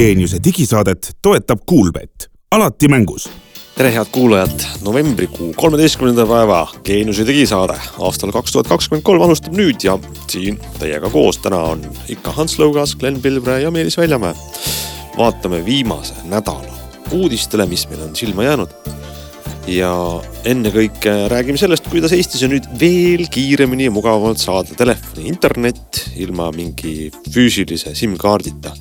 Geeniuse digisaadet toetab Kuulbett, alati mängus. Tere, head kuulajad, novembrikuu kolmeteistkümnenda päeva Geeniuse digisaade aastal kaks tuhat kakskümmend kolm alustab nüüd ja siin teiega koos täna on ikka Hans Lõugas, Glen Pilvre ja Meelis Väljamäe. vaatame viimase nädala uudistele, mis meil on silma jäänud ja ennekõike räägime sellest, kuidas Eestis on nüüd veel kiiremini ja mugavamalt saada telefoni internet ilma mingi füüsilise SIM-kaardita.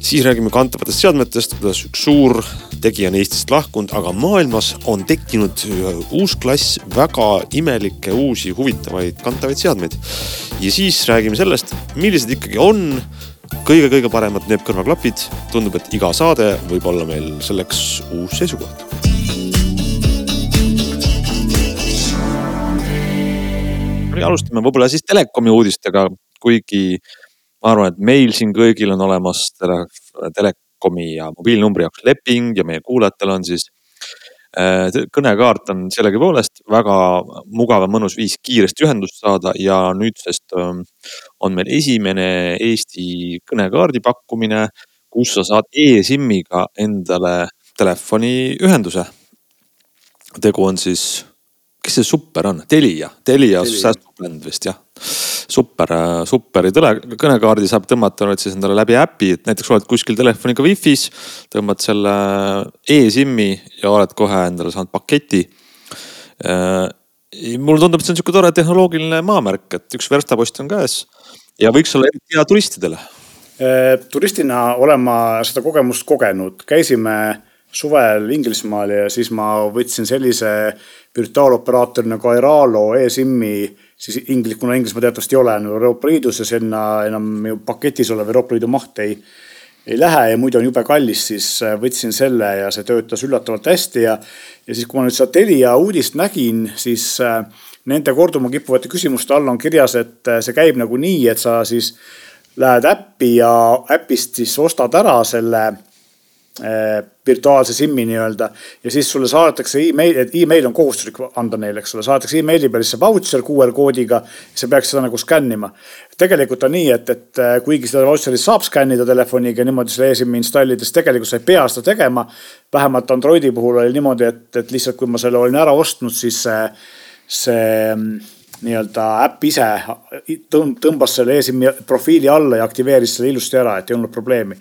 siis räägime kantavatest seadmetest, kuidas üks suur tegija on Eestist lahkunud, aga maailmas on tekkinud uus klass väga imelikke, uusi, huvitavaid kantavaid seadmeid. ja siis räägime sellest, millised ikkagi on kõige-kõige paremad need kõrvaklapid. tundub, et iga saade võib olla meil selleks uus seisukoht alustame võib-olla siis telekomi uudistega, kuigi ma arvan, et meil siin kõigil on olemas tele, telekomi ja mobiilnumbri jaoks leping ja meie kuulajatel on siis äh, kõnekaart on sellegipoolest väga mugav ja mõnus viis kiiresti ühendust saada ja nüüdsest ähm, on meil esimene Eesti kõnekaardi pakkumine, kus sa saad e-SIM-iga endale telefoniühenduse. tegu on siis kes see super on, Telia, Telia säästupländ vist jah. super, superi tele, kõnekaardi saab tõmmata nüüd siis endale läbi äpi, et näiteks oled kuskil telefoniga wifi's, tõmbad selle e-SIM-i ja oled kohe endale saanud paketi. Äh, mulle tundub, et see on sihuke tore tehnoloogiline maamärk, et üks verstapost on käes ja võiks olla eriti hea turistidele. Äh, turistina olen ma seda kogemust kogenud, käisime suvel Inglismaal ja siis ma võtsin sellise virtuaaloperaatori nagu Airalo e-SIM-i, siis inglis, kuna Inglismaa teatavasti ei ole enam Euroopa Liidus ja sinna enam ju paketis olev Euroopa Liidu maht ei, ei lähe ja muidu on jube kallis, siis äh, võtsin selle ja see töötas üllatavalt hästi ja, ja siis, kui ma nüüd seda Telia uudist nägin, siis äh, nende korduma kippuvate küsimuste all on kirjas, et äh, see käib nagu nii, et sa siis lähed äppi ja äpist siis ostad ära selle virtuaalse SIM-i nii-öelda ja siis sulle saadetakse email, et email on kohustuslik anda neile, eks ole, saadetakse emaili peale see vautšer QR koodiga. sa peaks seda nagu skännima. tegelikult on nii, et, et eh, kuigi seda vautšerit saab skännida telefoniga niimoodi selle e-SIM-i installides, tegelikult sa ei pea seda tegema. vähemalt Androidi puhul oli niimoodi, et, et lihtsalt kui ma selle olin ära ostnud, siis see, see mm, nii-öelda äpp ise tõmbas selle e-SIM-i profiili alla ja aktiveeris selle ilusti ära, et ei olnud probleemi.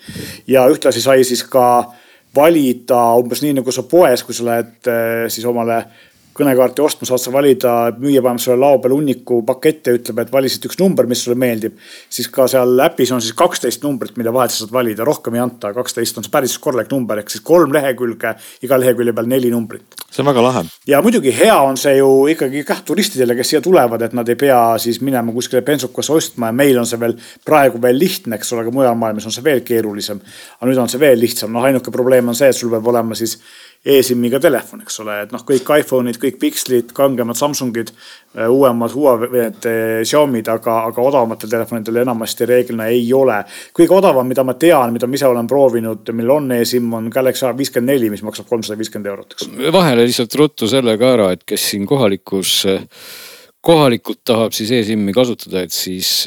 ja ühtlasi sai siis ka valida umbes nii nagu sa poes, kui sa lähed eh, siis omale kõnekaarti ostma, saad sa valida, müüja paneb sulle lao peale hunniku pakette, ütleb, et vali siit üks number, mis sulle meeldib. siis ka seal äpis on siis kaksteist numbrit, mille vahel sa saad valida, rohkem ei anta, kaksteist on see päris korralik number, ehk siis kolm lehekülge, iga lehekülje peal neli numbrit. see on väga lahe. ja muidugi hea on see ju ikkagi kah turistidele, kes siia tulevad, et nad ei pea siis minema kuskile bensukasse ostma ja meil on see veel praegu veel lihtne, eks ole, aga mujal maailmas on see veel keerulisem. aga nüüd on see veel lihtsam, noh ainuke probleem on see, et sul peab olema siis e-SIM-iga telefon, eks ole, et noh, kõik iPhone'id, kõik Pixelid, kangemad Samsungid, äh, uuemad Huawei, need äh, Xiaomi'd, aga, aga odavamatel telefonidel enamasti reeglina ei ole. kõige odavam, mida ma tean, mida ma ise olen proovinud, millel on e-SIM, on Galaxy A54, mis maksab kolmsada viiskümmend eurot, eks. vahele lihtsalt ruttu selle ka ära, et kes siin kohalikus, kohalikult tahab siis e-SIM-i kasutada, et siis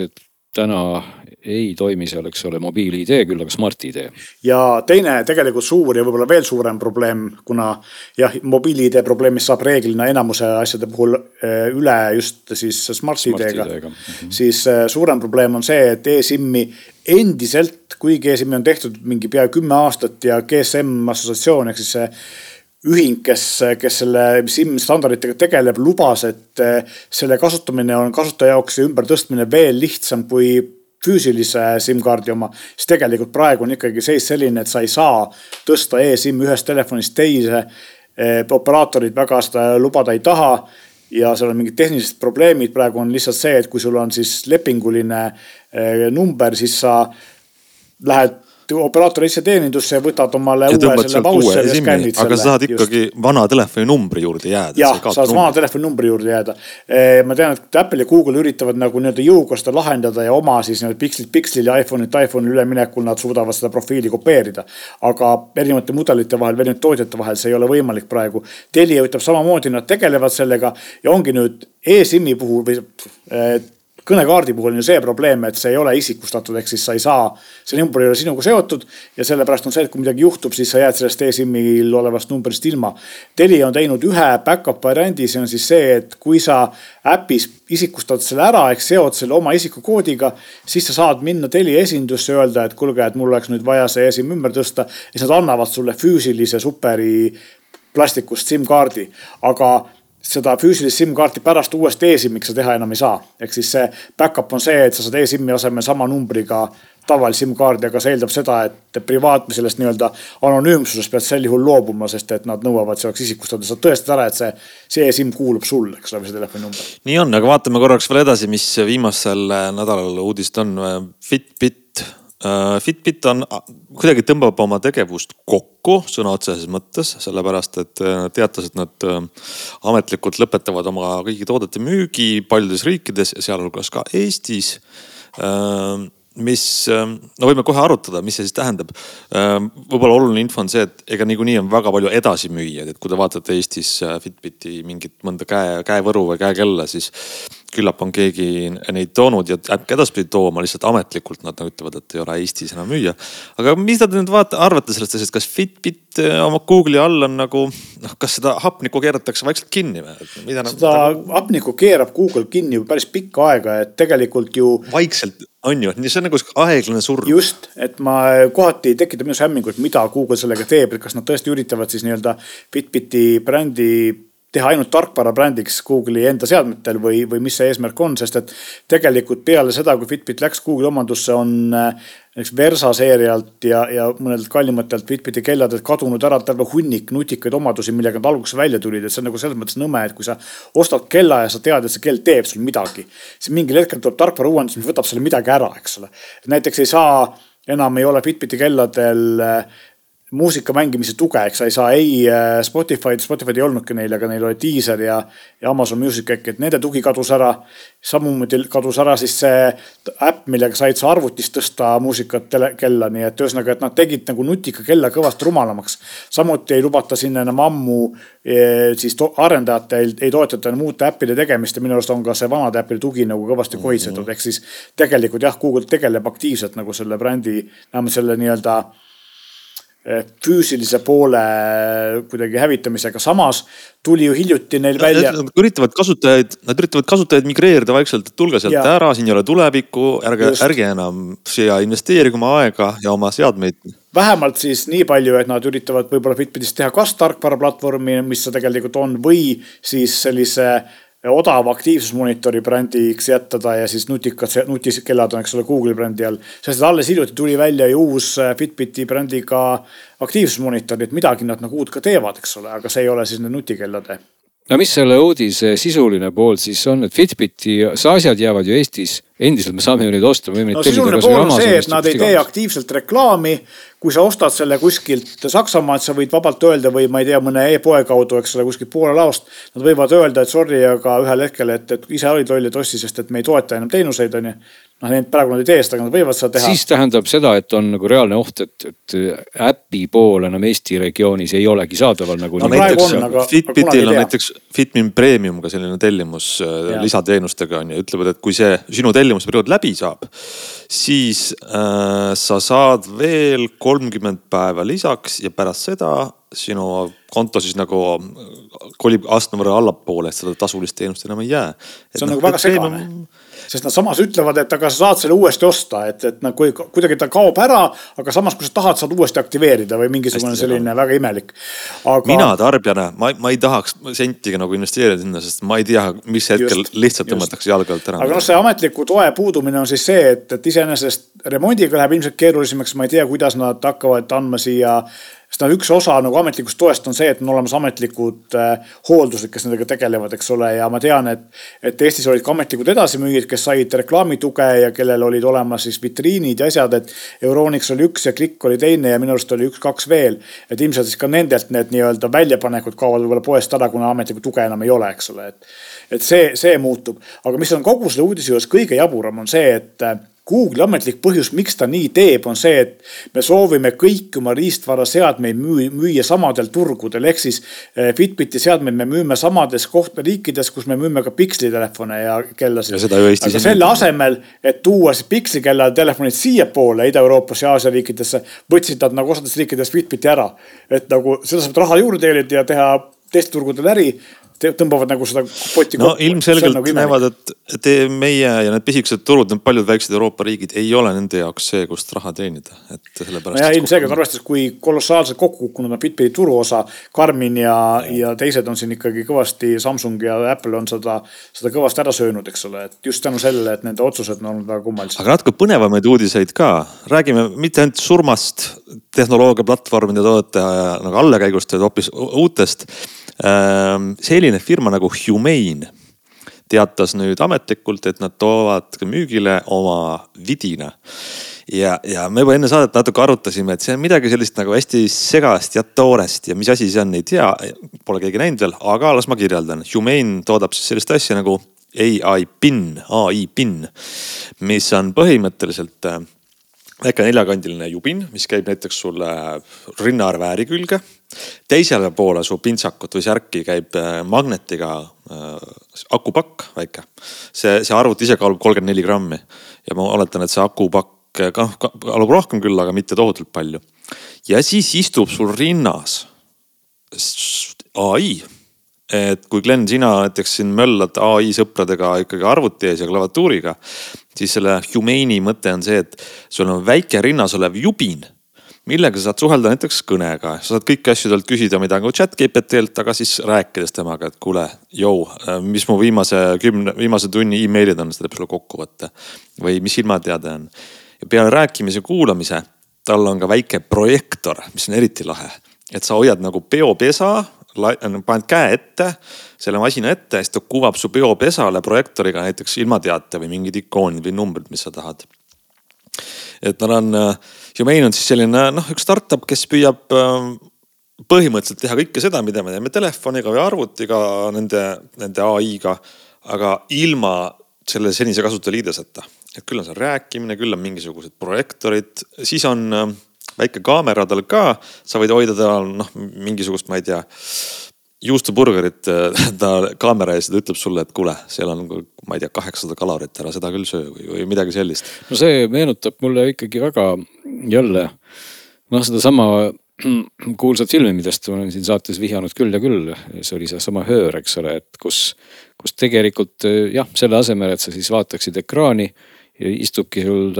täna ei toimi seal, eks ole, mobiil-ID, küll aga Smart-ID. ja teine tegelikult suur ja võib-olla veel suurem probleem, kuna jah, mobiil-ID probleemist saab reeglina enamuse asjade puhul eh, üle just siis Smart-ID-ga Smart. Mm -hmm. siis eh, suurem probleem on see, et e-SIM-i endiselt, kuigi e-SIM-i on tehtud mingi pea kümme aastat ja GSM assotsiatsioon ehk siis see ühing, kes, kes selle SIM standarditega tegeleb, lubas, et eh, selle kasutamine on kasutaja jaoks ja ümbertõstmine veel lihtsam kui füüsilise SIM-kaardi oma, siis tegelikult praegu on ikkagi seis selline, et sa ei saa tõsta e-SIM ühest telefonist teise. Eh, operaatorid väga seda lubada ei taha ja seal on mingid tehnilised probleemid, praegu on lihtsalt see, et kui sul on siis lepinguline eh, number, siis sa lähed operaator ise teenindusse ja võtad omale ja uue selle vautšeri ja skännid selle. aga sa saad ikkagi just. vana telefoninumbri juurde jääda. jah, saad vana telefoninumbri juurde jääda. ma tean, et Apple ja Google üritavad nagu nii-öelda jõuga seda lahendada ja oma siis nii-öelda pikslit pikslil ja iPhone'ilt iPhone'ile üleminekul nad suudavad seda profiili kopeerida. aga erinevate mudelite vahel, erinevate tootjate vahel see ei ole võimalik praegu. Telia ütleb samamoodi, nad tegelevad sellega ja ongi nüüd e-SIM-i puhul või kõnekaardi puhul on ju see probleem, et see ei ole isikustatud, ehk siis sa ei saa, see number ei ole sinuga seotud ja sellepärast on see, et kui midagi juhtub, siis sa jääd sellest e-SIM-il olevast numbrist ilma. Telia on teinud ühe back-up variandi, see on siis see, et kui sa äpis isikustad selle ära ehk seod selle oma isikukoodiga, siis sa saad minna Telia esindusse, öelda, et kuulge, et mul oleks nüüd vaja see e-SIM ümber tõsta siis nad annavad sulle füüsilise superi plastikust SIM-kaardi, aga seda füüsilist SIM-kaarti pärast uuesti e-SIM-iks sa teha enam ei saa. ehk siis see back-up on see, et sa saad e-SIM-i asemel sama numbriga tavalise SIM-kaardi, aga see eeldab seda, et privaat sellest nii-öelda anonüümsusest pead sel juhul loobuma, sest et nad nõuavad, see oleks isikustatud, sa tõestad ära, et see, see e-SIM kuulub sulle, eks ole, või see telefoninumber. nii on, aga vaatame korraks veel edasi, mis viimasel nädalal uudist on. Fitbit Fitbit on, kuidagi tõmbab oma tegevust kokku sõna otseses mõttes, sellepärast et äh, nad teatas, et nad äh, ametlikult lõpetavad oma kõigi toodete müügi paljudes riikides, sealhulgas ka Eestis mis, no võime kohe arutada, mis see siis tähendab. võib-olla oluline info on see, et ega niikuinii on väga palju edasimüüjaid, et kui te vaatate Eestis Fitbiti mingit mõnda käe, käevõru või käekella, siis küllap on keegi neid toonud ja äkki edaspidi tooma, lihtsalt ametlikult nad nagu ütlevad, et ei ole Eestis enam müüa. aga mis te nüüd vaata, arvate sellest asjast, kas Fitbit äh, oma Google'i all on nagu noh, kas seda hapnikku keeratakse vaikselt kinni või? seda nagu... hapnikku keerab Google kinni juba päris pikka aega, et tegelikult ju. vaikselt on ju, see on nagu aeglane surm. just, et ma kohati tekitab minus hämmingut, mida Google sellega teeb, et kas nad tõesti üritavad siis nii-öelda Fitbiti brändi teha ainult tarkvara brändiks Google'i enda seadmetel või, või mis see eesmärk on, sest et tegelikult peale seda, kui Fitbit läks Google'i omandusse, on äh, näiteks Versa seerialt ja, ja mõnedelt kallimatelt Fitbiti kelladelt kadunud ära terve hunnik nutikaid omadusi, millega nad alguses välja tulid, et see on nagu selles mõttes nõme, et kui sa ostad kella ja sa tead, et see kell teeb sul midagi, siis mingil hetkel tuleb tarkvara uuendus, mis võtab selle midagi ära, eks ole. näiteks ei saa enam ei ole Fitbiti kelladel äh, muusika mängimise tuge, eks sa ei saa ei äh, Spotify'd, Spotify'd ei olnudki neil, aga neil oli Deezer ja, ja Amazon Music äkki, et nende tugi kadus ära. samamoodi kadus ära siis see äpp, millega said sa arvutist tõsta muusikat tele, kella, nii et ühesõnaga, et nad tegid nagu nutika kella kõvasti rumalamaks. samuti ei lubata sinna enam ammu e, siis arendajatel ei toetata enam uute äppide tegemist ja minu arust on ka see vanade äppide tugi nagu kõvasti kohisetud mm -hmm., ehk siis tegelikult jah, Google tegeleb aktiivselt nagu selle brändi, vähemalt selle nii-öelda füüsilise poole kuidagi hävitamisega, samas tuli ju hiljuti neil välja. Nad üritavad kasutajaid, nad üritavad kasutajaid migreerida vaikselt, et tulge sealt ja. ära, siin ei ole tulevikku, ärge, ärge enam siia investeerige oma aega ja oma seadmeid vähemalt siis nii palju, et nad üritavad võib-olla Fitbitist teha kas tarkvaraplatvormi, mis see tegelikult on, või siis sellise odav aktiivsusmonitori brändiks jätta ta ja siis nutikad, nutikellad on, eks ole, Google'i brändi all. sest alles hiljuti tuli välja ju uus äh, Fitbiti brändiga aktiivsusmonitor, nii et midagi nad nagu uut ka teevad, eks ole, aga see ei ole siis need nutikellade. no mis selle uudise sisuline pool siis on, et Fitbiti, asjad jäävad ju Eestis endiselt me saame ju neid osta, no, tellida kasvõi Amazonist. see, et nad ei tee aktiivselt reklaami. Kui sa ostad selle kuskilt Saksamaalt, sa võid vabalt öelda või ma ei tea, mõne e-poe kaudu, eks ole, kuskilt Poola laost. Nad võivad öelda, et sorry, aga ühel hetkel, et, et ise olid loll, et ostis, sest et me ei toeta enam teenuseid, on ju noh, need praegu nad ei tee seda, aga nad võivad seda teha. siis tähendab seda, et on nagu reaalne oht, et, et äpi pool enam Eesti regioonis ei olegi saadaval nagu. no näiteks on, aga, Fitbitil on näiteks Fitmin Premium ka selline tellimus äh, ja. lisateenustega on ju, ütlevad, et kui see sinu tellimus tellimusperiood läbi saab, siis äh, sa saad veel kolmkümmend päeva lisaks ja pärast seda sinu konto siis nagu kolib astme võrra allapoole, et seda tasulist teenust enam ei jää. see on no, nagu väga segane sest nad samas ütlevad, et aga sa saad selle uuesti osta, et, et nagu kuidagi ta kaob ära, aga samas, kui sa tahad, saad uuesti aktiveerida või mingisugune Hästi selline väga imelik. Aga.... mina tarbijana, ma, ma ei tahaks sentigi nagu investeerida sinna, sest ma ei tea, mis hetkel just, lihtsalt tõmmatakse jalge alt ära. aga noh, see ametliku toe puudumine on siis see, et, et iseenesest remondiga läheb ilmselt keerulisemaks, ma ei tea, kuidas nad hakkavad andma siia sest noh, üks osa nagu ametlikust toest on see, et on olemas ametlikud äh, hooldused, kes nendega tegelevad, eks ole, ja ma tean, et, et Eestis olid ka ametlikud edasimüüjad, kes said reklaamituge ja kellel olid olemas siis vitriinid ja asjad, et Euronix oli üks ja Klikk oli teine ja minu arust oli üks-kaks veel. et ilmselt siis ka nendelt need nii-öelda väljapanekud kaovad võib-olla poest ära, kuna ametlikku tuge enam ei ole, eks ole, et, et see, see muutub. aga mis on kogu selle uudise juures kõige jaburam, on see, et Google'i ametlik põhjus, miks ta nii teeb, on see, et me soovime kõiki oma riistvaraseadmeid müü, müüa samadel turgudel, ehk siis eh, Fitbiti seadmeid me müüme samades koht-, riikides, kus me müüme ka pikslitelefone ja kellasid. aga selle asemel, et tuua siis piksikella telefonid siiapoole Ida-Euroopasse ja Aasia riikidesse, võtsid nad nagu osades riikides Fitbiti ära. et nagu seda saab raha juurde teenida ja teha teistel turgudel äri tõmbavad nagu seda potti no kokku. ilmselgelt nagu näevad, et, et meie ja need pisikesed turud, need paljud väiksed Euroopa riigid ei ole nende jaoks see, kust raha teenida, et sellepärast. nojah, ilmselgelt arvestades, kui kolossaalselt kokku kukkunud on Bitbiti turuosa, Karmin ja, ja teised on siin ikkagi kõvasti, Samsung ja Apple on seda, seda kõvasti ära söönud, eks ole, et just tänu sellele, et nende otsused on olnud väga kummalised. aga natuke põnevamaid uudiseid ka, räägime mitte ainult surmast, tehnoloogiaplatvormide toodete nagu allakäigust, vaid hoopis uutest selline firma nagu Humane teatas nüüd ametlikult, et nad toovad müügile oma vidina. ja, ja me juba enne saadet natuke arutasime, et see on midagi sellist nagu hästi segast ja toorest ja mis asi see on, ei tea. Pole keegi näinud veel, aga las ma kirjeldan. Humane toodab siis sellist asja nagu ai PIN, ai PIN, mis on põhimõtteliselt äh, väike neljakandiline jubin, mis käib näiteks sulle rinnaarvääri külge. teisele poole su pintsakut või särki käib äh, magnetiga äh, akupakk väike. see, see arvuti ise kaalub kolmkümmend neli grammi ja ma oletan, et see akupakk äh, kaalub rohkem küll, aga mitte tohutult palju. ja siis istub sul rinnas ai et kui Glen, sina näiteks siin möllad ai sõpradega ikkagi arvuti ees ja klaviatuuriga, siis selle Humane'i mõte on see, et sul on väike rinnas olev jubin, millega sa saad suhelda näiteks kõnega, sa saad kõiki asju talt küsida, mida nagu chat GPT-lt, aga siis rääkides temaga, et kuule, jõu, mis mu viimase kümne, viimase tunni emailid on, seda teeb sulle kokkuvõtte. või mis ilmateade on. ja peale rääkimise kuulamise, tal on ka väike projektor, mis on eriti lahe. et sa hoiad nagu peopesa paned käe ette, selle masina ette ja siis ta kuvab su peopesale projektoriga näiteks ilmateate või mingid ikoonid või numbrid, mis sa tahad. et nad on, Humane on siis selline noh, üks startup, kes püüab ähm, põhimõtteliselt teha kõike seda, mida me teeme telefoniga või arvutiga, nende, nende ai-ga, aga ilma selle senise kasutajaliideseta. et küll on seal rääkimine, küll on mingisugused projektorid, siis on väike kaamera tal ka, sa võid hoida tal noh, mingisugust, ma ei tea juustuburgerit äh, ta kaamera ees ütleb sulle, et kuule, seal on, ma ei tea, kaheksasada kalorit, ära seda küll söö või, või midagi sellist. no see meenutab mulle ikkagi väga jälle noh, sedasama kuulsat filmi, millest olen siin saates vihjanud küll ja küll. see oli seesama Höör, eks ole, et kus, kus tegelikult jah, selle asemel, et sa siis vaataksid ekraani istubki sul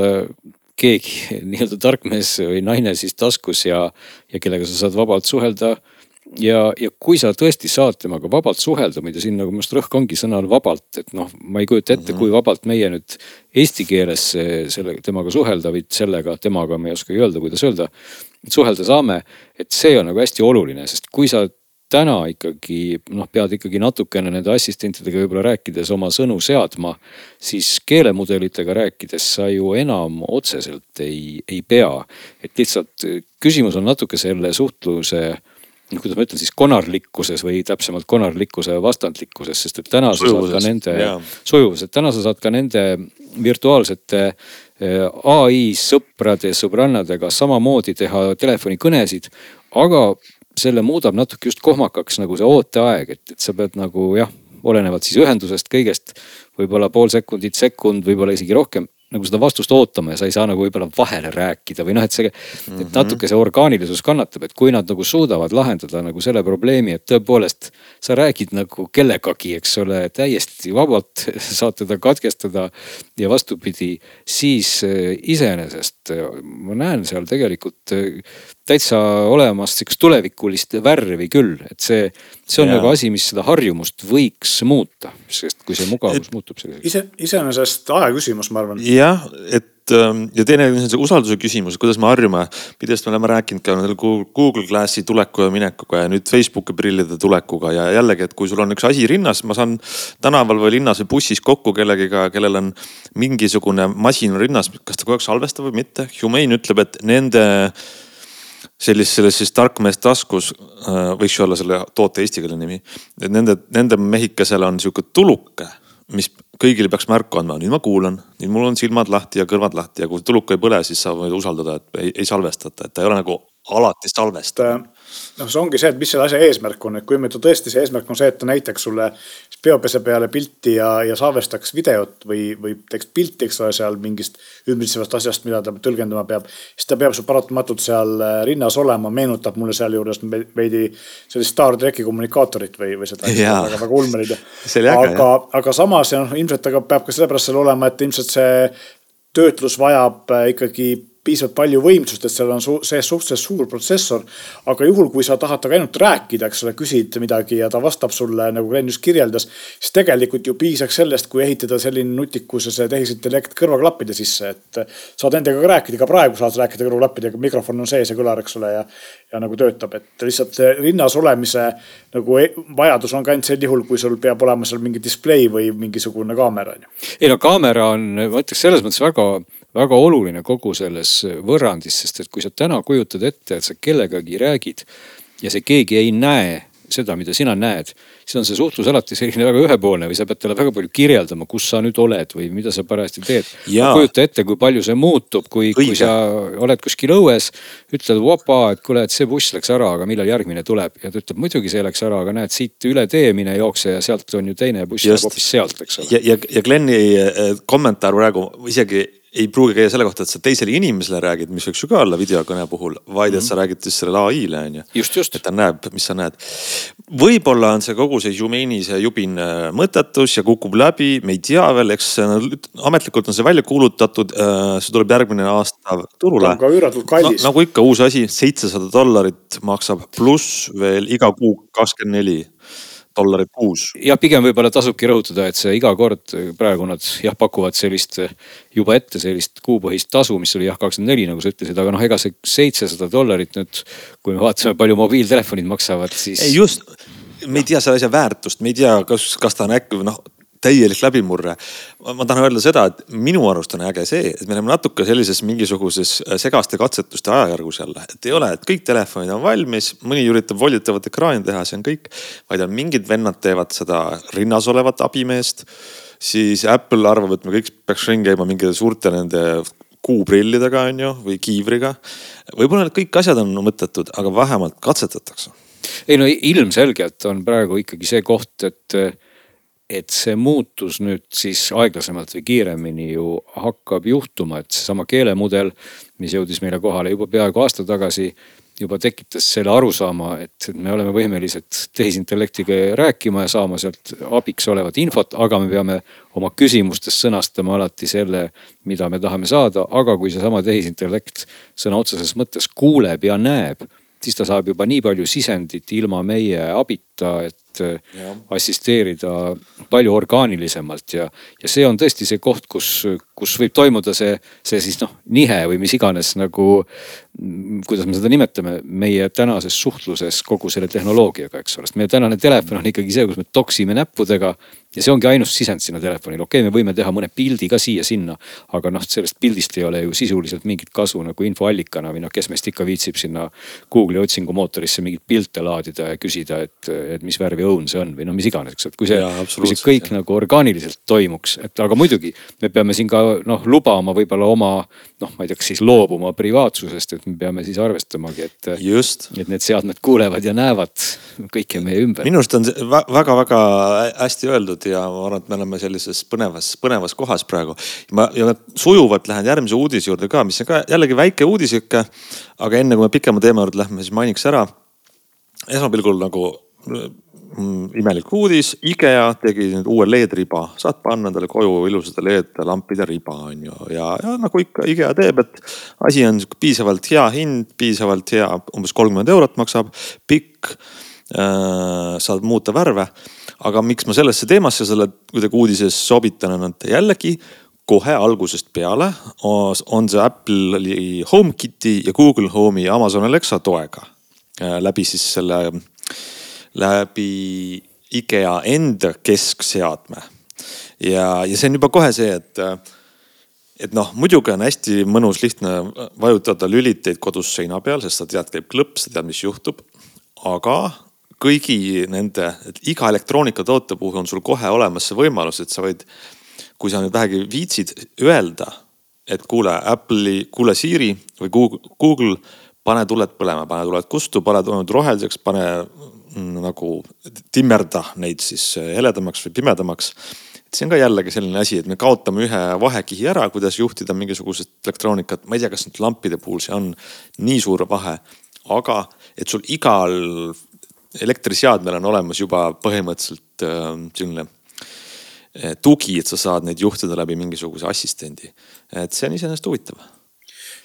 keegi nii-öelda tark mees või naine siis taskus ja, ja kellega sa saad vabalt suhelda. ja, ja kui sa tõesti saad temaga vabalt suhelda, muide siin nagu minu arust rõhk ongi sõnal vabalt, et noh, ma ei kujuta ette mm, -hmm. kui vabalt meie nüüd eesti keeles selle, temaga suhelda või sellega, temaga ma ei oskagi öelda, kuidas öelda. suhelda saame, et see on nagu hästi oluline, sest kui sa täna ikkagi noh, pead ikkagi natukene nende assistentidega võib-olla rääkides oma sõnu seadma, siis keelemudelitega rääkides sa ju enam otseselt ei, ei pea. et lihtsalt küsimus on natuke selle suhtluse noh, kuidas ma ütlen siis konarlikkuses või täpsemalt konarlikkuse vastandlikkuses, sest et täna sa saad ka nende, sujuvus, et täna sa saad ka nende virtuaalsete eh, ai sõprade, sõbrannadega samamoodi teha telefonikõnesid. aga selle muudab natuke just kohmakaks nagu see ooteaeg, et, et sa pead nagu jah, olenevalt siis ühendusest kõigest võib-olla pool sekundit, sekund, võib-olla isegi rohkem nagu seda vastust ootama ja sa ei saa nagu võib-olla vahele rääkida või noh, et see, et mhm. natuke see orgaanilisus kannatab, et kui nad nagu suudavad lahendada nagu selle probleemi, et tõepoolest sa räägid nagu kellegagi, eks ole, täiesti vabalt saad teda katkestada. ja vastupidi, siis eh, iseenesest eh, ma näen seal tegelikult eh, täitsa olemas sihukest tulevikulist värvi küll, et see, see on ja. nagu asi, mis seda harjumust võiks muuta, sest kui see mugavus et, muutub selliseks. ise, iseenesest aja küsimus, ma arvan. jah, et ähm, ja teine on see usalduse küsimus, kuidas me harjume. pidevalt me oleme rääkinud ka Google Glassi tuleku ja minekuga ja nüüd Facebooki prillide tulekuga ja jällegi, et kui sul on üks asi rinnas, ma saan tänaval või linnas või bussis kokku kellegiga, kellel on mingisugune masin rinnas, kas ta kogu aeg salvestab või mitte. Humane ütleb, et nende sellist, selles siis tarkmees taskus äh, võiks ju olla selle toote eestikeelne nimi. et nende, nende mehikesel on sihuke tuluke mis kõigile peaks märku andma, nüüd ma kuulan, nüüd mul on silmad lahti ja kõrvad lahti ja kui tuluka ei põle, siis sa võid usaldada, et ei, ei salvestata, et ta ei ole nagu alati salvestav noh, see ongi see, et mis selle asja eesmärk on, et kui meil tõesti see eesmärk on see, et ta näitaks sulle peopese peale pilti ja, ja salvestaks videot või, või teeks pilti, eks ole, seal mingist ümbritsevast asjast, mida ta tõlgendama peab. siis ta peab sul paratamatult seal äh, rinnas olema, meenutab mulle sealjuures veidi sellist Star tracki kommunikaatorit või, või seda väga, väga ulmelid. aga, aga samas noh, ilmselt aga peab ka sellepärast seal olema, et ilmselt see töötlus vajab äh, ikkagi piisavalt palju võimsust, et seal on su sees suhteliselt suur protsessor. aga juhul, kui sa tahad temaga ainult rääkida, eks ole, küsid midagi ja ta vastab sulle nagu Glen just kirjeldas. siis tegelikult ju piisaks sellest, kui ehitada selline nutikus ja see tehisintellekt kõrvaklappide sisse, et saad nendega ka rääkida, ka praegu saad rääkida kõrvaklappidega, mikrofon on sees ja kõlar, eks ole, ja. ja nagu töötab, et lihtsalt rinnas olemise nagu e-, vajadus on ka ainult sel juhul, kui sul peab olema seal mingi display või mingisugune kaamera on ju. ei no kaamera on, ma ütleks selles mõttes väga väga oluline kogu selles võrrandis, sest et kui sa täna kujutad ette, et sa kellegagi räägid ja see keegi ei näe seda, mida sina näed, siis on see suhtlus alati selline väga ühepoolne või sa pead talle väga palju kirjeldama, kus sa nüüd oled või mida sa parajasti teed. kujuta ette, kui palju see muutub, kui, kui sa oled kuskil õues, ütled vopa, et kuule, et see buss läks ära, aga millal järgmine tuleb ja ta ütleb muidugi see läks ära, aga näed siit üle tee mine jookse ja sealt on ju teine buss hoopis sealt, eks ole. ja, ja, ja Glenni eh, kommentaar praegu isegi ei pruugi käia selle kohta, et sa teisele inimesele räägid, mis võiks ju ka olla videokõne puhul, vaid et mhm. sa räägid siis sellele ai-le on ju. et ta näeb, mis sa näed. võib-olla on see kogu see Jumeini see jubin äh, mõttetus ja kukub läbi, me ei tea veel, eks ametlikult on see välja kuulutatud. Äh, see tuleb järgmine aasta turule. ka üüratult kallis no,. nagu ikka uus asi, seitsesada dollarit maksab, pluss veel iga kuu kakskümmend neli dollarit kuus. jah, pigem võib-olla tasubki rõhutada, et see iga kord praegu nad jah, pakuvad sellist juba ette sellist kuupõhist tasu, mis oli jah, kakskümmend neli, nagu sa ütlesid, aga noh, ega see seitsesada dollarit nüüd, kui me vaatame, palju mobiiltelefonid maksavad, siis. ei just, me ei tea selle asja väärtust, me ei tea, kas, kas ta on äkki noh täielik läbimurre. ma tahan öelda seda, et minu arust on äge see, et me oleme natuke sellises mingisuguses äh, segaste katsetuste ajajärgus jälle. et ei ole, et kõik telefonid on valmis, mõni üritab volditavat ekraani teha, see on kõik. vaid on mingid vennad teevad seda rinnas olevat abimeest. siis Apple arvab, et me kõik peaks ringi käima mingite suurte nende kuuprillidega on ju, või kiivriga. võib-olla need kõik asjad on mõttetud, aga vähemalt katsetatakse. ei no ilmselgelt on praegu ikkagi see koht, et et see muutus nüüd siis aeglasemalt või kiiremini ju hakkab juhtuma, et seesama keelemudel, mis jõudis meile kohale juba peaaegu aasta tagasi, juba tekitas selle arusaama, et me oleme võimelised tehisintellektiga rääkima ja saama sealt abiks olevat infot, aga me peame oma küsimustes sõnastama alati selle, mida me tahame saada, aga kui seesama tehisintellekt sõna otseses mõttes kuuleb ja näeb siis ta saab juba nii palju sisendit ilma meie abita, et ja. assisteerida palju orgaanilisemalt ja, ja see on tõesti see koht, kus, kus võib toimuda see, see siis noh, nihe või mis iganes nagu. kuidas me seda nimetame, meie tänases suhtluses kogu selle tehnoloogiaga, eks ole, sest meie tänane telefon on ikkagi see, kus me toksime näppudega ja see ongi ainus sisend sinna telefonile, okei okay,, me võime teha mõne pildi ka siia-sinna. aga noh, sellest pildist ei ole ju sisuliselt mingit kasu nagu infoallikana või noh, kes meist ikka viitsib sinna Google'i otsingumootorisse mingeid pilte laadida ja küsida, et, et mis värvi õun see on või no mis iganes, eks, et kui see, kui see kõik ja. nagu orgaaniliselt toimuks, et aga muidugi me peame siin ka noh, lubama võib-olla oma noh, ma ei tea, kas siis loobuma privaatsusest, et me peame siis arvestamagi, et. et need seadmed kuulevad ja näevad kõike meie ümber. minu arust on väga-väga hästi öeldud ja ma arvan, et me oleme sellises põnevas, põnevas kohas praegu. ma ja sujuvalt lähen järgmise uudise juurde ka, mis on ka jällegi väike uudisike. aga enne kui me pikema teema juurde lähme, siis mainiks ära. esmapilgul nagu mm, imelik uudis, IKEA tegi nüüd uue LED-riba, saad panna endale koju ilusate LED-lampide riba on ju ja, ja nagu ikka IKEA teeb, et asi on piisavalt hea hind, piisavalt hea, umbes kolmkümmend eurot maksab, pikk äh,. saad muuta värve aga miks ma sellesse teemasse selle kuidagi uudises sobitan, on, et jällegi kohe algusest peale on see Apple'i HomeKiti ja Google Home'i ja Amazon Alexa toega. Äh, läbi siis selle, läbi IKEA enda keskseadme. ja, ja see on juba kohe see, et, et noh, muidugi on hästi mõnus, lihtne vajutada lüliteid kodus seina peal, sest sa tead, käib klõps, sa tead, mis juhtub. aga kõigi nende, et iga elektroonikatoote puhul on sul kohe olemas see võimalus, et sa võid, kui sa nüüd vähegi viitsid öelda, et kuule Apple'i, kuule Siri või Google, Google, pane tuled põlema, pane tuled kustu, pane tuled roheliseks, pane mm, nagu timmerda neid siis heledamaks või pimedamaks. See on ka jällegi selline asi, et me kaotame ühe vahekihi ära, kuidas juhtida mingisugust elektroonikat, ma ei tea, kas nüüd lampide puhul see on nii suur vahe, aga et sul igal elektriseadmel on olemas juba põhimõtteliselt äh, selline äh, tugi, et sa saad neid juhtida läbi mingisuguse assistendi. et see on iseenesest huvitav.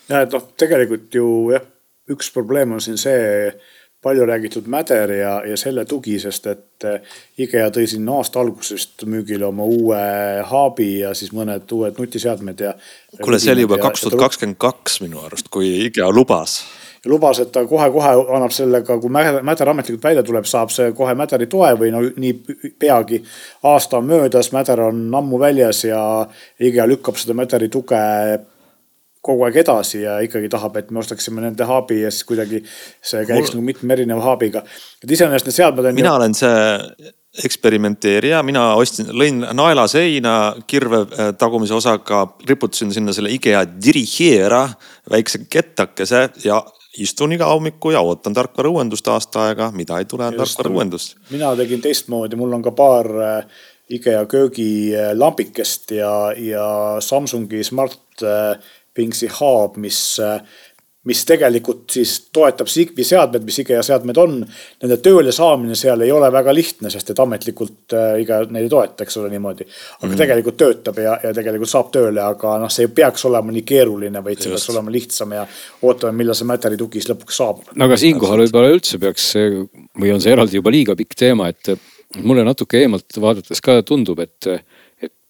ja et noh, tegelikult ju jah, üks probleem on siin see palju räägitud Mäder ja, ja selle tugi, sest et eh, IKEA tõi siin aasta algusest müügile oma uue haabi ja siis mõned uued nutiseadmed ja. kuule, see oli juba kaks tuhat kakskümmend kaks minu arust, kui IKEA lubas. Lubas, et ta kohe-kohe annab sellega, kui Mäder ametlikult välja tuleb, saab see kohe Mäderi toe või no nii peagi. aasta on möödas, Mäder on ammu väljas ja IKEA lükkab seda Mäderi tuge kogu aeg edasi ja ikkagi tahab, et me ostaksime nende haabi ja siis kuidagi see käiks Mul... nagu mitme erineva haabiga. et iseenesest need seadmed on. mina ju... olen see eksperimenteerija, mina ostsin, lõin naela seina kirve äh, tagumise osaga, riputasin sinna selle IKEA Dirigiera väikse kettakese ja istun iga hommiku ja ootan tarkvara uuendust aasta aega, mida ei tule, on tarkvara uuendust. mina tegin teistmoodi, mul on ka paar äh, IKEA köögilambikest ja, ja Samsungi Smart äh, Pingsi haab, mis, mis tegelikult siis toetab Zigbee seadmed, mis IKEA seadmed on. Nende tööle saamine seal ei ole väga lihtne, sest et ametlikult äh, IKEA neid ei toeta, eks ole niimoodi. aga mm. tegelikult töötab ja, ja tegelikult saab tööle, aga noh, see ei peaks olema nii keeruline, vaid see Just. peaks olema lihtsam ja ootame, millal see Mäteri tugi siis lõpuks saabub. no aga siinkohal võib-olla üldse peaks või on see eraldi juba liiga pikk teema, et mulle natuke eemalt vaadates ka tundub, et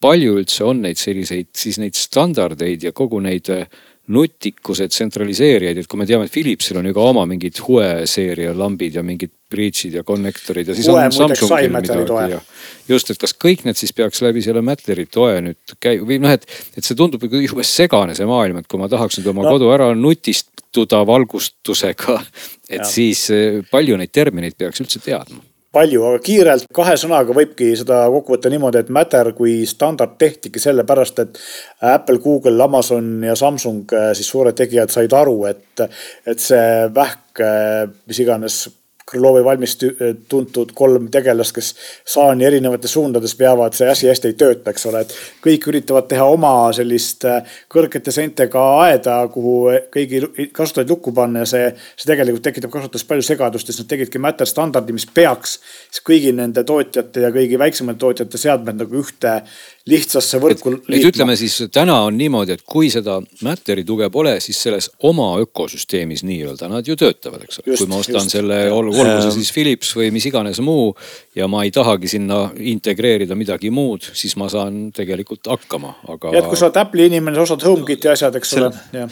palju üldse on neid selliseid, siis neid standardeid ja kogu neid äh, nutikuse tsentraliseerijaid, et kui me teame, et Philipsil on ju ka oma mingid Hue seeria lambid ja mingid bridge'id ja connector'id ja siis Hue, on Samsungil midagi ja. just, et kas kõik need siis peaks läbi selle Matteri toe nüüd käi- või noh, et, et see tundub ju jube segane see maailm, et kui ma tahaks nüüd oma no. kodu ära nutistuda valgustusega, et ja. siis äh, palju neid termineid peaks üldse teadma palju, aga kiirelt kahe sõnaga võibki seda kokku võtta niimoodi, et Matter kui standard tehtigi sellepärast, et Apple, Google, Amazon ja Samsung, eh, siis suured tegijad said aru, et, et see vähk, eh, mis iganes Krõlovi valmis tuntud kolm tegelast, kes saani erinevates suundades veavad, see asi hästi ei tööta, eks ole, et kõik üritavad teha oma sellist äh, kõrgete seintega aeda, kuhu kõigi kasutajaid lukku panna ja see, see tegelikult tekitab kasutuses palju segadust, sest nad tegidki Matter standardi, mis peaks siis kõigi nende tootjate ja kõigi väiksemate tootjate seadmed nagu ühte lihtsasse võrku liitma. ütleme siis täna on niimoodi, et kui seda Matteri tuge pole, siis selles oma ökosüsteemis nii-öelda nad ju töötavad, eks ole. kui ma ostan just. selle, olgu see siis Philips või mis iganes muu ja ma ei tahagi sinna integreerida midagi muud, siis ma saan tegelikult hakkama, aga. et kui sa oled Apple'i inimene, sa ostad HomeKiti asjad, eks ole.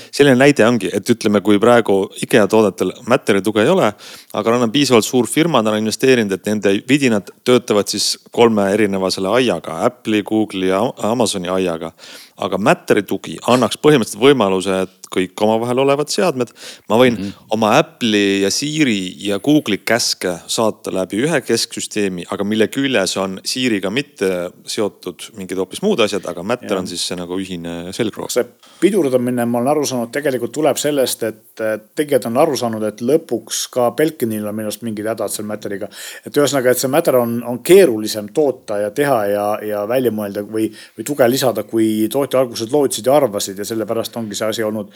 selline näide ongi, et ütleme, kui praegu IKEA toodetel Matteri tuge ei ole, aga nad on piisavalt suur firma, nad on investeerinud, et nende vidinad töötavad siis kolme erineva selle aiaga, Apple'i, Google'i ja Amazoni aiaga. Aga Matteri tugi annaks põhimõtteliselt võimaluse, et kõik omavahel olevad seadmed. ma võin mm -hmm. oma Apple'i ja Siri ja Google'i käske saata läbi ühe kesksüsteemi, aga mille küljes on Siri'ga mitte seotud mingid hoopis muud asjad, aga Matter ja. on siis see nagu ühine selgroog. see pidurdamine, ma olen aru saanud, tegelikult tuleb sellest, et tegijad on aru saanud, et lõpuks ka Belkinil on minu arust mingid hädad seal Matteriga. et ühesõnaga, et see Matter on, on keerulisem toota ja teha ja, ja välja mõelda või, või tuge lisada, kui tootja alguses lootsid ja arvasid ja sellepärast ongi see asi olnud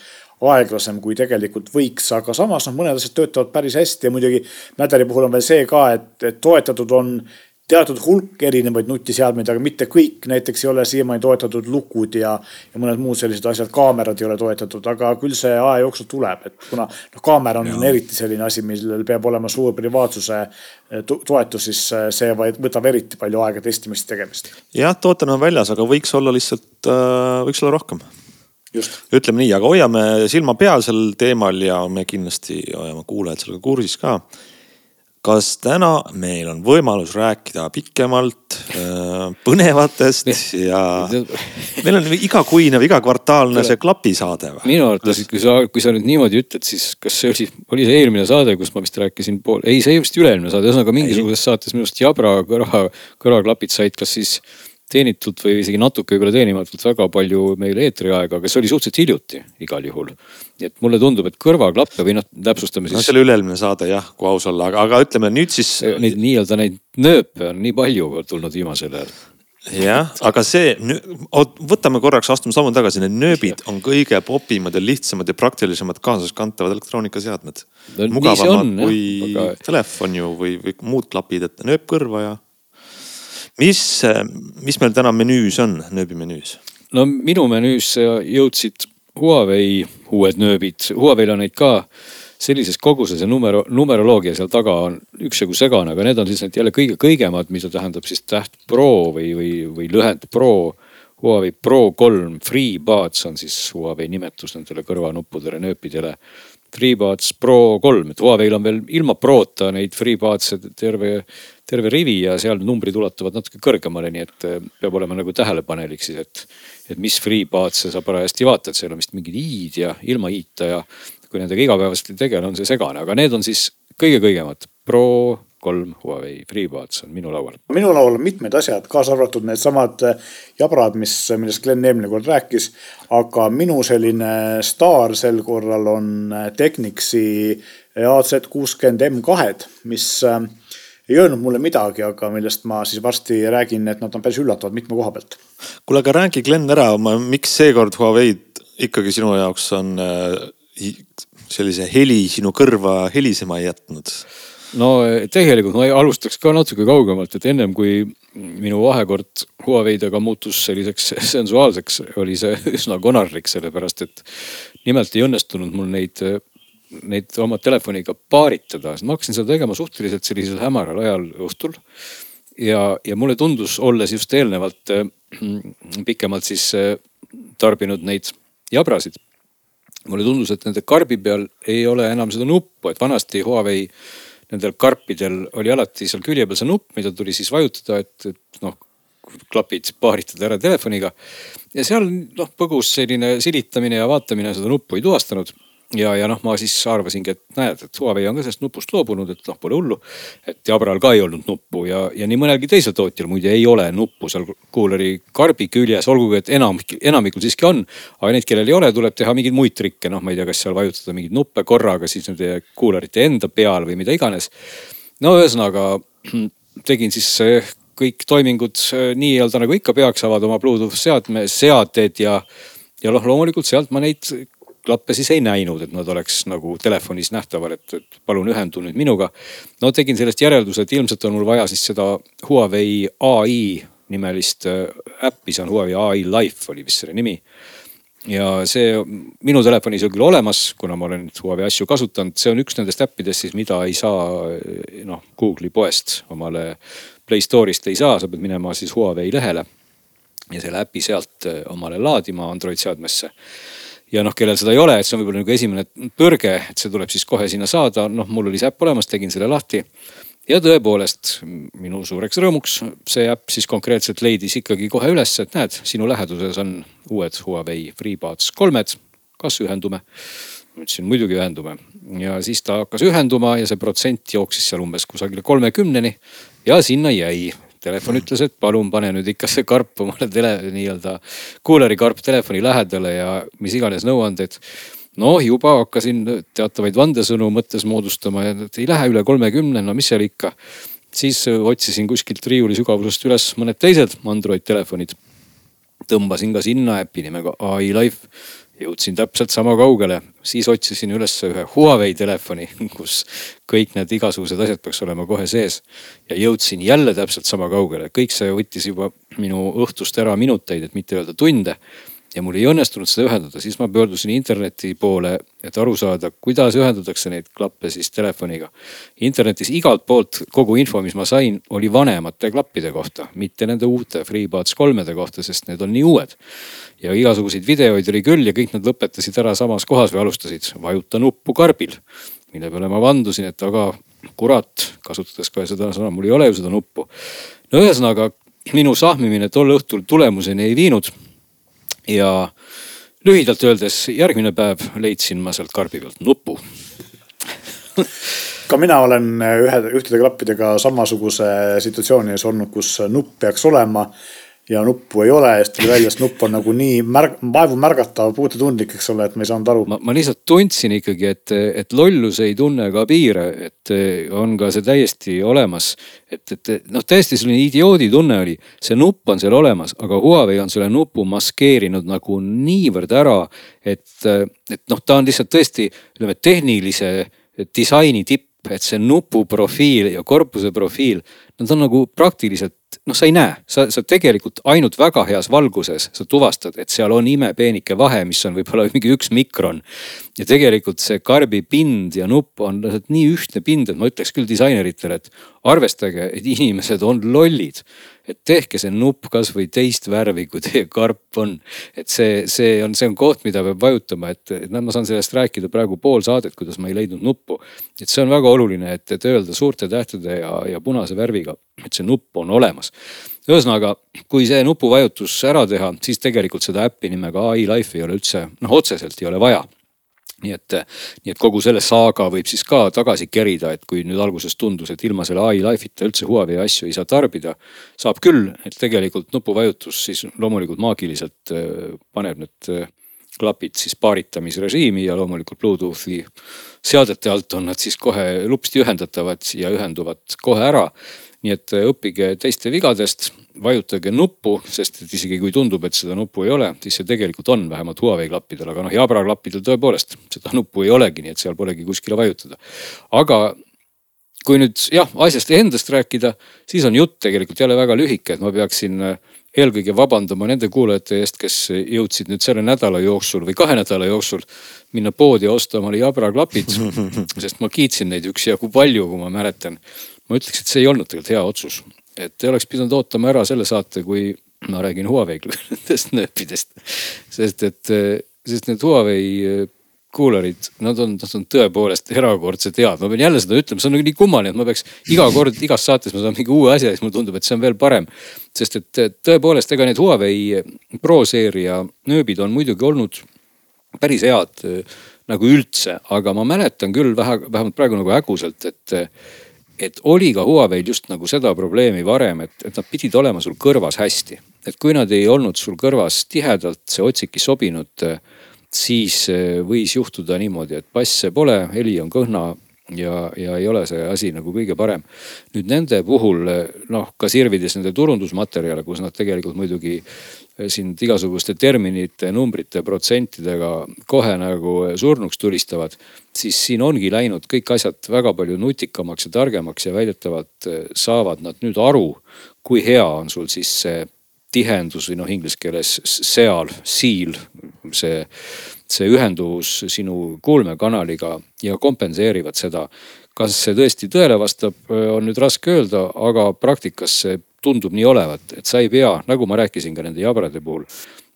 aeglasem, kui tegelikult võiks, aga samas noh, mõned asjad töötavad päris hästi ja muidugi Mäderi puhul on veel see ka, et, et toetatud on teatud hulk erinevaid nutiseadmeid, aga mitte kõik, näiteks ei ole siiamaani toetatud lukud ja, ja mõned muud sellised asjad, kaamerad ei ole toetatud, aga küll see aja jooksul tuleb, et kuna noh, kaamera on ja. eriti selline asi, millel peab olema suur privaatsuse eh, toetus, siis eh, see võtab eriti palju aega testimist, tegemist. jah, tooted on väljas, aga võiks olla lihtsalt, äh, võiks olla rohkem ütleme nii, aga hoiame silma peal sel teemal ja me kindlasti hoiame kuulajad sellega kursis ka. Kas täna meil on võimalus rääkida pikemalt äh, põnevatest ja meil on igakuine või igakvartaalne see klapisaade või? minu arvates, kui sa, kui sa nüüd niimoodi ütled, siis kas see oli, oli see eelmine saade, kus ma vist rääkisin pool, ei, see vist üle-eelmine saade, ühesõnaga mingisuguses saates minu arust Jabra kõrva, kõrvaklapid said kas siis teenitult või isegi natuke võib-olla teenimatult väga palju meil eetriaega, aga see oli suhteliselt hiljuti igal juhul. nii et mulle tundub, et kõrvaklappe või noh, täpsustame siis. no see oli üle-eelmine saade jah, kui aus olla, aga, aga ütleme nüüd siis. Neid nii-öelda neid nööpe on nii palju tulnud viimasel ajal jah, aga see, võtame korraks, astume sammu tagasi, need nööbid on kõige popimad ja lihtsamad ja praktilisemad kaasaskantavad elektroonikaseadmed no,. mugavamad on, kui aga... telefon ju või, või muud klapid, et nööp kõrva ja mis, mis meil täna menüüs on, nööbimenüüs? no minu menüüs jõudsid Huawei uued nööbid, Huawei'l on neid ka sellises koguses ja numero, numeroloogia seal taga on üksjagu segane, aga need on siis need jälle kõige kõigemad, mida tähendab siis täht Pro või, või, või lühend Pro. Huawei Pro kolm, FreeBuds on siis Huawei nimetus nendele kõrvanuppudele, nööpidele. FreeBuds Pro kolm, et Huawei'l on veel ilma Prota neid FreeBuds'e terve terve rivi ja seal numbrid ulatuvad natuke kõrgemale, nii et eh, peab olema nagu tähelepanelik siis, et. et mis FreeBuds'e sa parajasti vaatad, seal on vist mingid i-d ja ilma i-ta ja kui nendega igapäevaselt ei tegele, on see segane, aga need on siis kõige-kõigemad Pro kolm Huawei FreeBuds on minu laual. minu laual on mitmed asjad, kaasa arvatud needsamad eh, jabrad, mis, millest Glen eelmine kord rääkis. aga minu selline staar sel korral on eh, Technicsi AZ kuuskümmend M2-d, mis äh, ei öelnud mulle midagi, aga millest ma siis varsti räägin, et nad on päris üllatavad mitme koha pealt. kuule, aga räägi Glen ära, miks seekord Huawei'd ikkagi sinu jaoks on äh, sellise heli sinu kõrva helisema jätnud? no tegelikult ma alustaks ka natuke kaugemalt, et ennem kui minu vahekord Huawei'dega muutus selliseks sensuaalseks, oli see üsna konarlik, sellepärast et nimelt ei õnnestunud mul neid neid oma telefoniga paaritada, sest ma hakkasin seda tegema suhteliselt sellisel hämaral ajal õhtul. ja, ja mulle tundus, olles just eelnevalt äh, pikemalt siis äh, tarbinud neid jabrasid. mulle tundus, et nende karbi peal ei ole enam seda nuppu, et vanasti Huawei nendel karpidel oli alati seal külje peal see nupp, mida tuli siis vajutada, et, et noh klapid paaritada ära telefoniga. ja seal noh põgus selline silitamine ja vaatamine seda nuppu ei tuvastanud ja, ja noh, ma siis arvasingi, et näed, et Huawei on ka sellest nupust loobunud, et noh, pole hullu. et Jabral ka ei olnud nuppu ja, ja nii mõnelgi teisel tootjal muide ei ole nuppu seal kuuleri karbi küljes, olgugi et enam, enamikul siiski on. aga neid, kellel ei ole, tuleb teha mingeid muid trikke, noh, ma ei tea, kas seal vajutada mingeid nuppe korraga siis nende kuulerite enda peal või mida iganes. no ühesõnaga tegin siis kõik toimingud äh, nii-öelda nagu ikka peaks, avad oma Bluetooth seadme, seaded ja ja noh, loomulikult sealt ma neid klappe siis ei näinud, et nad oleks nagu telefonis nähtaval, et, et palun ühendu nüüd minuga. no tegin sellest järelduse, et ilmselt on mul vaja siis seda Huawei ai nimelist äh, äppi, see on Huawei ai Life oli vist selle nimi. ja see minu telefonis on küll olemas, kuna ma olen Huawei asju kasutanud, see on üks nendest äppidest siis, mida ei saa noh Google'i poest omale Play Store'ist ei saa, sa pead minema siis Huawei lehele ja selle äpi sealt äh, omale laadima Android seadmesse ja noh, kellel seda ei ole, et see on võib-olla nagu esimene põrge, et see tuleb siis kohe sinna saada, noh, mul oli see äpp olemas, tegin selle lahti. ja tõepoolest minu suureks rõõmuks see äpp siis konkreetselt leidis ikkagi kohe üles, et näed, sinu läheduses on uued Huawei FreeBuds kolmed, kas ühendume? ma ütlesin muidugi ühendume ja siis ta hakkas ühenduma ja see protsent jooksis seal umbes kusagile kolmekümneni ja sinna jäi telefon ütles, et palun pane nüüd ikka see karp omale tele, nii-öelda kuuleri karp telefoni lähedale ja mis iganes nõuanded. noh, juba hakkasin teatavaid vandesõnu mõttes moodustama ja ei lähe üle kolmekümne, no mis seal ikka. siis otsisin kuskilt riiuli sügavusest üles mõned teised Android telefonid. tõmbasin ka sinna äpi nimega ai Life jõudsin täpselt sama kaugele, siis otsisin üles ühe Huawei telefoni, kus kõik need igasugused asjad peaks olema kohe sees. ja jõudsin jälle täpselt sama kaugele, kõik see võttis juba minu õhtust ära minuteid, et mitte öelda tunde ja mul ei õnnestunud seda ühendada, siis ma pöördusin interneti poole, et aru saada, kuidas ühendatakse neid klappe siis telefoniga. internetis igalt poolt kogu info, mis ma sain, oli vanemate klappide kohta, mitte nende uute FreeBuds kolmede kohta, sest need on nii uued. Ja igasuguseid videoid oli küll ja kõik nad lõpetasid ära samas kohas või alustasid vajuta nuppu karbil. mille peale ma vandusin, et aga kurat, kasutades kohe seda sõna, mul ei ole ju seda nuppu. no ühesõnaga minu sahmimine tol õhtul tulemuseni ei viinud. ja lühidalt öeldes järgmine päev leidsin ma sealt karbi pealt nupu ka mina olen ühe, ühtede klappidega samasuguse situatsiooni ees olnud, kus nupp peaks olema ja nuppu ei ole ja siis tuli välja, et nupp on nagu nii märg-, vaevu märgatav, puutetundlik, eks ole, et me ei saanud aru. ma, lihtsalt tundsin ikkagi, et, et lollus ei tunne ka piire, et on ka see täiesti olemas. et, et noh, täiesti selline idioodi tunne oli, see nupp on seal olemas, aga Huawei on selle nupu maskeerinud nagu niivõrd ära, et, et noh, ta on lihtsalt tõesti ütleme tehnilise disaini tipp et see nupuprofiil ja korpuse profiil, nad on nagu praktiliselt noh, sa ei näe, sa, sa tegelikult ainult väga heas valguses sa tuvastad, et seal on imepeenike vahe, mis on võib-olla mingi üks mikron. ja tegelikult see karbi pind ja nupp on lihtsalt nii ühtne pind, et ma ütleks küll disaineritele, et arvestage, et inimesed on lollid et tehke see nupp kasvõi teist värvi, kui teie karp on. et see, see on, see on koht, mida peab vajutama, et, et noh, ma saan sellest rääkida praegu pool saadet, kuidas ma ei leidnud nuppu. et see on väga oluline, et, et öelda suurte tähtede ja, ja punase värviga, et see nupp on olemas ühesõnaga, kui see nupuvajutus ära teha, siis tegelikult seda äppi nimega ai Life ei ole üldse, noh otseselt ei ole vaja nii et, nii et kogu selle saaga võib siis ka tagasi kerida, et kui nüüd alguses tundus, et ilma selle ai Life'ita üldse Huawei asju ei saa tarbida. saab küll, et tegelikult nupuvajutus siis loomulikult maagiliselt äh, paneb need äh, klapid siis paaritamisrežiimi ja loomulikult Bluetoothi seadete alt on nad siis kohe lupsti ühendatavad ja ühenduvad kohe ära. nii et äh, õppige teiste vigadest vajutage nuppu, sest et isegi kui tundub, et seda nuppu ei ole, siis see tegelikult on vähemalt Huawei klappidel, aga noh, Jabra klappidel tõepoolest seda nuppu ei olegi, nii et seal polegi kuskile vajutada. aga kui nüüd jah, asjast endast rääkida, siis on jutt tegelikult jälle väga lühike, et ma peaksin äh, eelkõige vabandama nende kuulajate eest, kes jõudsid nüüd selle nädala jooksul või kahe nädala jooksul minna poodi osta omale Jabra klapid. sest ma kiitsin neid üksjagu palju, kui ma mäletan. ma ütleks, et see ei olnud tegelikult hea otsus et te oleks pidanud ootama ära selle saate, kui ma räägin Huawei nendest nööpidest. sest et, sest need Huawei kuularid, nad on, nad on tõepoolest erakordselt head, ma pean jälle seda ütlema, see on nagu nii kummaline, et ma peaks iga kord igas saates ma saan mingi uue asja ja siis mulle tundub, et see on veel parem. sest et tõepoolest, ega need Huawei Pro seeria nööbid on muidugi olnud päris head nagu üldse, aga ma mäletan küll vähe, vähemalt praegu nagu häguselt, et et oli ka Huawei'l just nagu seda probleemi varem, et, et nad pidid olema sul kõrvas hästi. et kui nad ei olnud sul kõrvas tihedalt, see otsik ei sobinud, siis eh, võis juhtuda niimoodi, et basse pole, heli on kõhna ja, ja ei ole see asi nagu kõige parem. nüüd nende puhul noh, ka sirvides nende turundusmaterjale, kus nad tegelikult muidugi sind igasuguste terminite, numbrite, protsentidega kohe nagu surnuks tulistavad. siis siin ongi läinud kõik asjad väga palju nutikamaks ja targemaks ja väidetavalt eh, saavad nad nüüd aru, kui hea on sul siis see tihendus või noh, inglise keeles seal, seal, see, see ühenduvus sinu kuulmekanaliga ja kompenseerivad seda. kas see tõesti tõele vastab, on nüüd raske öelda, aga praktikas see tundub nii olevat, et sa ei pea, nagu ma rääkisin ka nende jabrade puhul,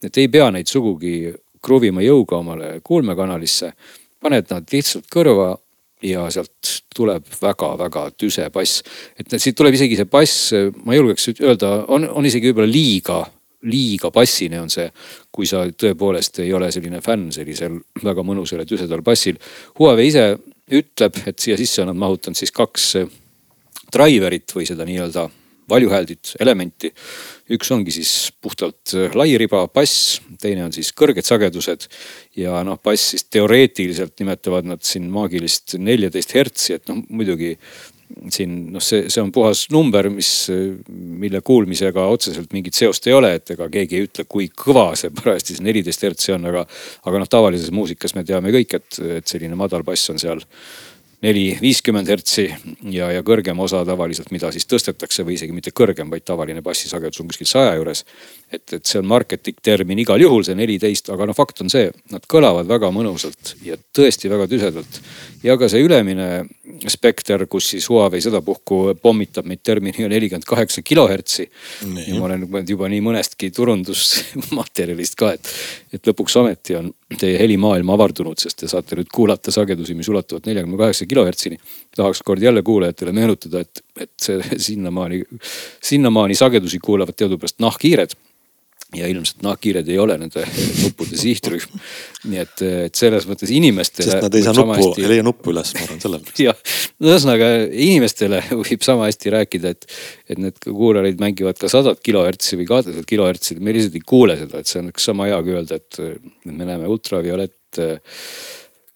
et ei pea neid sugugi kruvima jõuga omale kuulmekanalisse. paned nad lihtsalt kõrva ja sealt tuleb väga-väga tüse bass. et siit tuleb isegi see bass, ma julgeks öelda, on, on isegi võib-olla liiga, liiga bassine on see. kui sa tõepoolest ei ole selline fänn sellisel väga mõnusal ja tüsedal bassil. Huawei ise ütleb, et siia sisse on nad mahutanud siis kaks driver'it või seda nii-öelda valjuhääldit, elementi. üks ongi siis puhtalt äh, lairiba bass, teine on siis kõrged sagedused. ja noh, bass siis teoreetiliselt nimetavad nad siin maagilist neljateist hertsi, et noh muidugi siin noh, see, see on puhas number, mis, mille kuulmisega otseselt mingit seost ei ole, et ega keegi ei ütle, kui kõva see parajasti see neliteist hertsi on, aga. aga noh, tavalises muusikas me teame kõik, et, et selline madal bass on seal neli, viiskümmend hertsi ja, ja kõrgem osa tavaliselt, mida siis tõstetakse või isegi mitte kõrgem, vaid tavaline bassisagedus on kuskil saja juures. et, et see on marketing termin igal juhul, see neliteist, aga noh, fakt on see, nad kõlavad väga mõnusalt ja tõesti väga tüsedalt. Ja ka see ülemine spekter, kus siis Huawei sedapuhku pommitab meid terminiga nelikümmend kaheksa kilohertsi. ja ma olen juba nii mõnestki turundusmaterjalist ka, et, et lõpuks ometi on teie helimaailm avardunud, sest te saate nüüd kuulata sagedusi, mis ulatuvad neljakümne kaheksa kilohertsini. tahaks kord jälle kuulajatele meenutada, et, et see sinnamaani, sinnamaani sagedusi kuulavad teadupärast nahkhiired ja ilmselt nahkhiired ei ole nende nuppude sihtrühm. nii et, et selles mõttes inimestele. sest nad ei saa nuppu hästi..., ei leia nuppu üles, ma arvan sellepärast. jah, ühesõnaga inimestele võib sama hästi rääkida, et, et need kuularid mängivad ka sadat kilohertsi või kahtesadat kilohertsi, me lihtsalt ei kuule seda, et see on üks sama hea kui öelda, et me näeme ultraviolett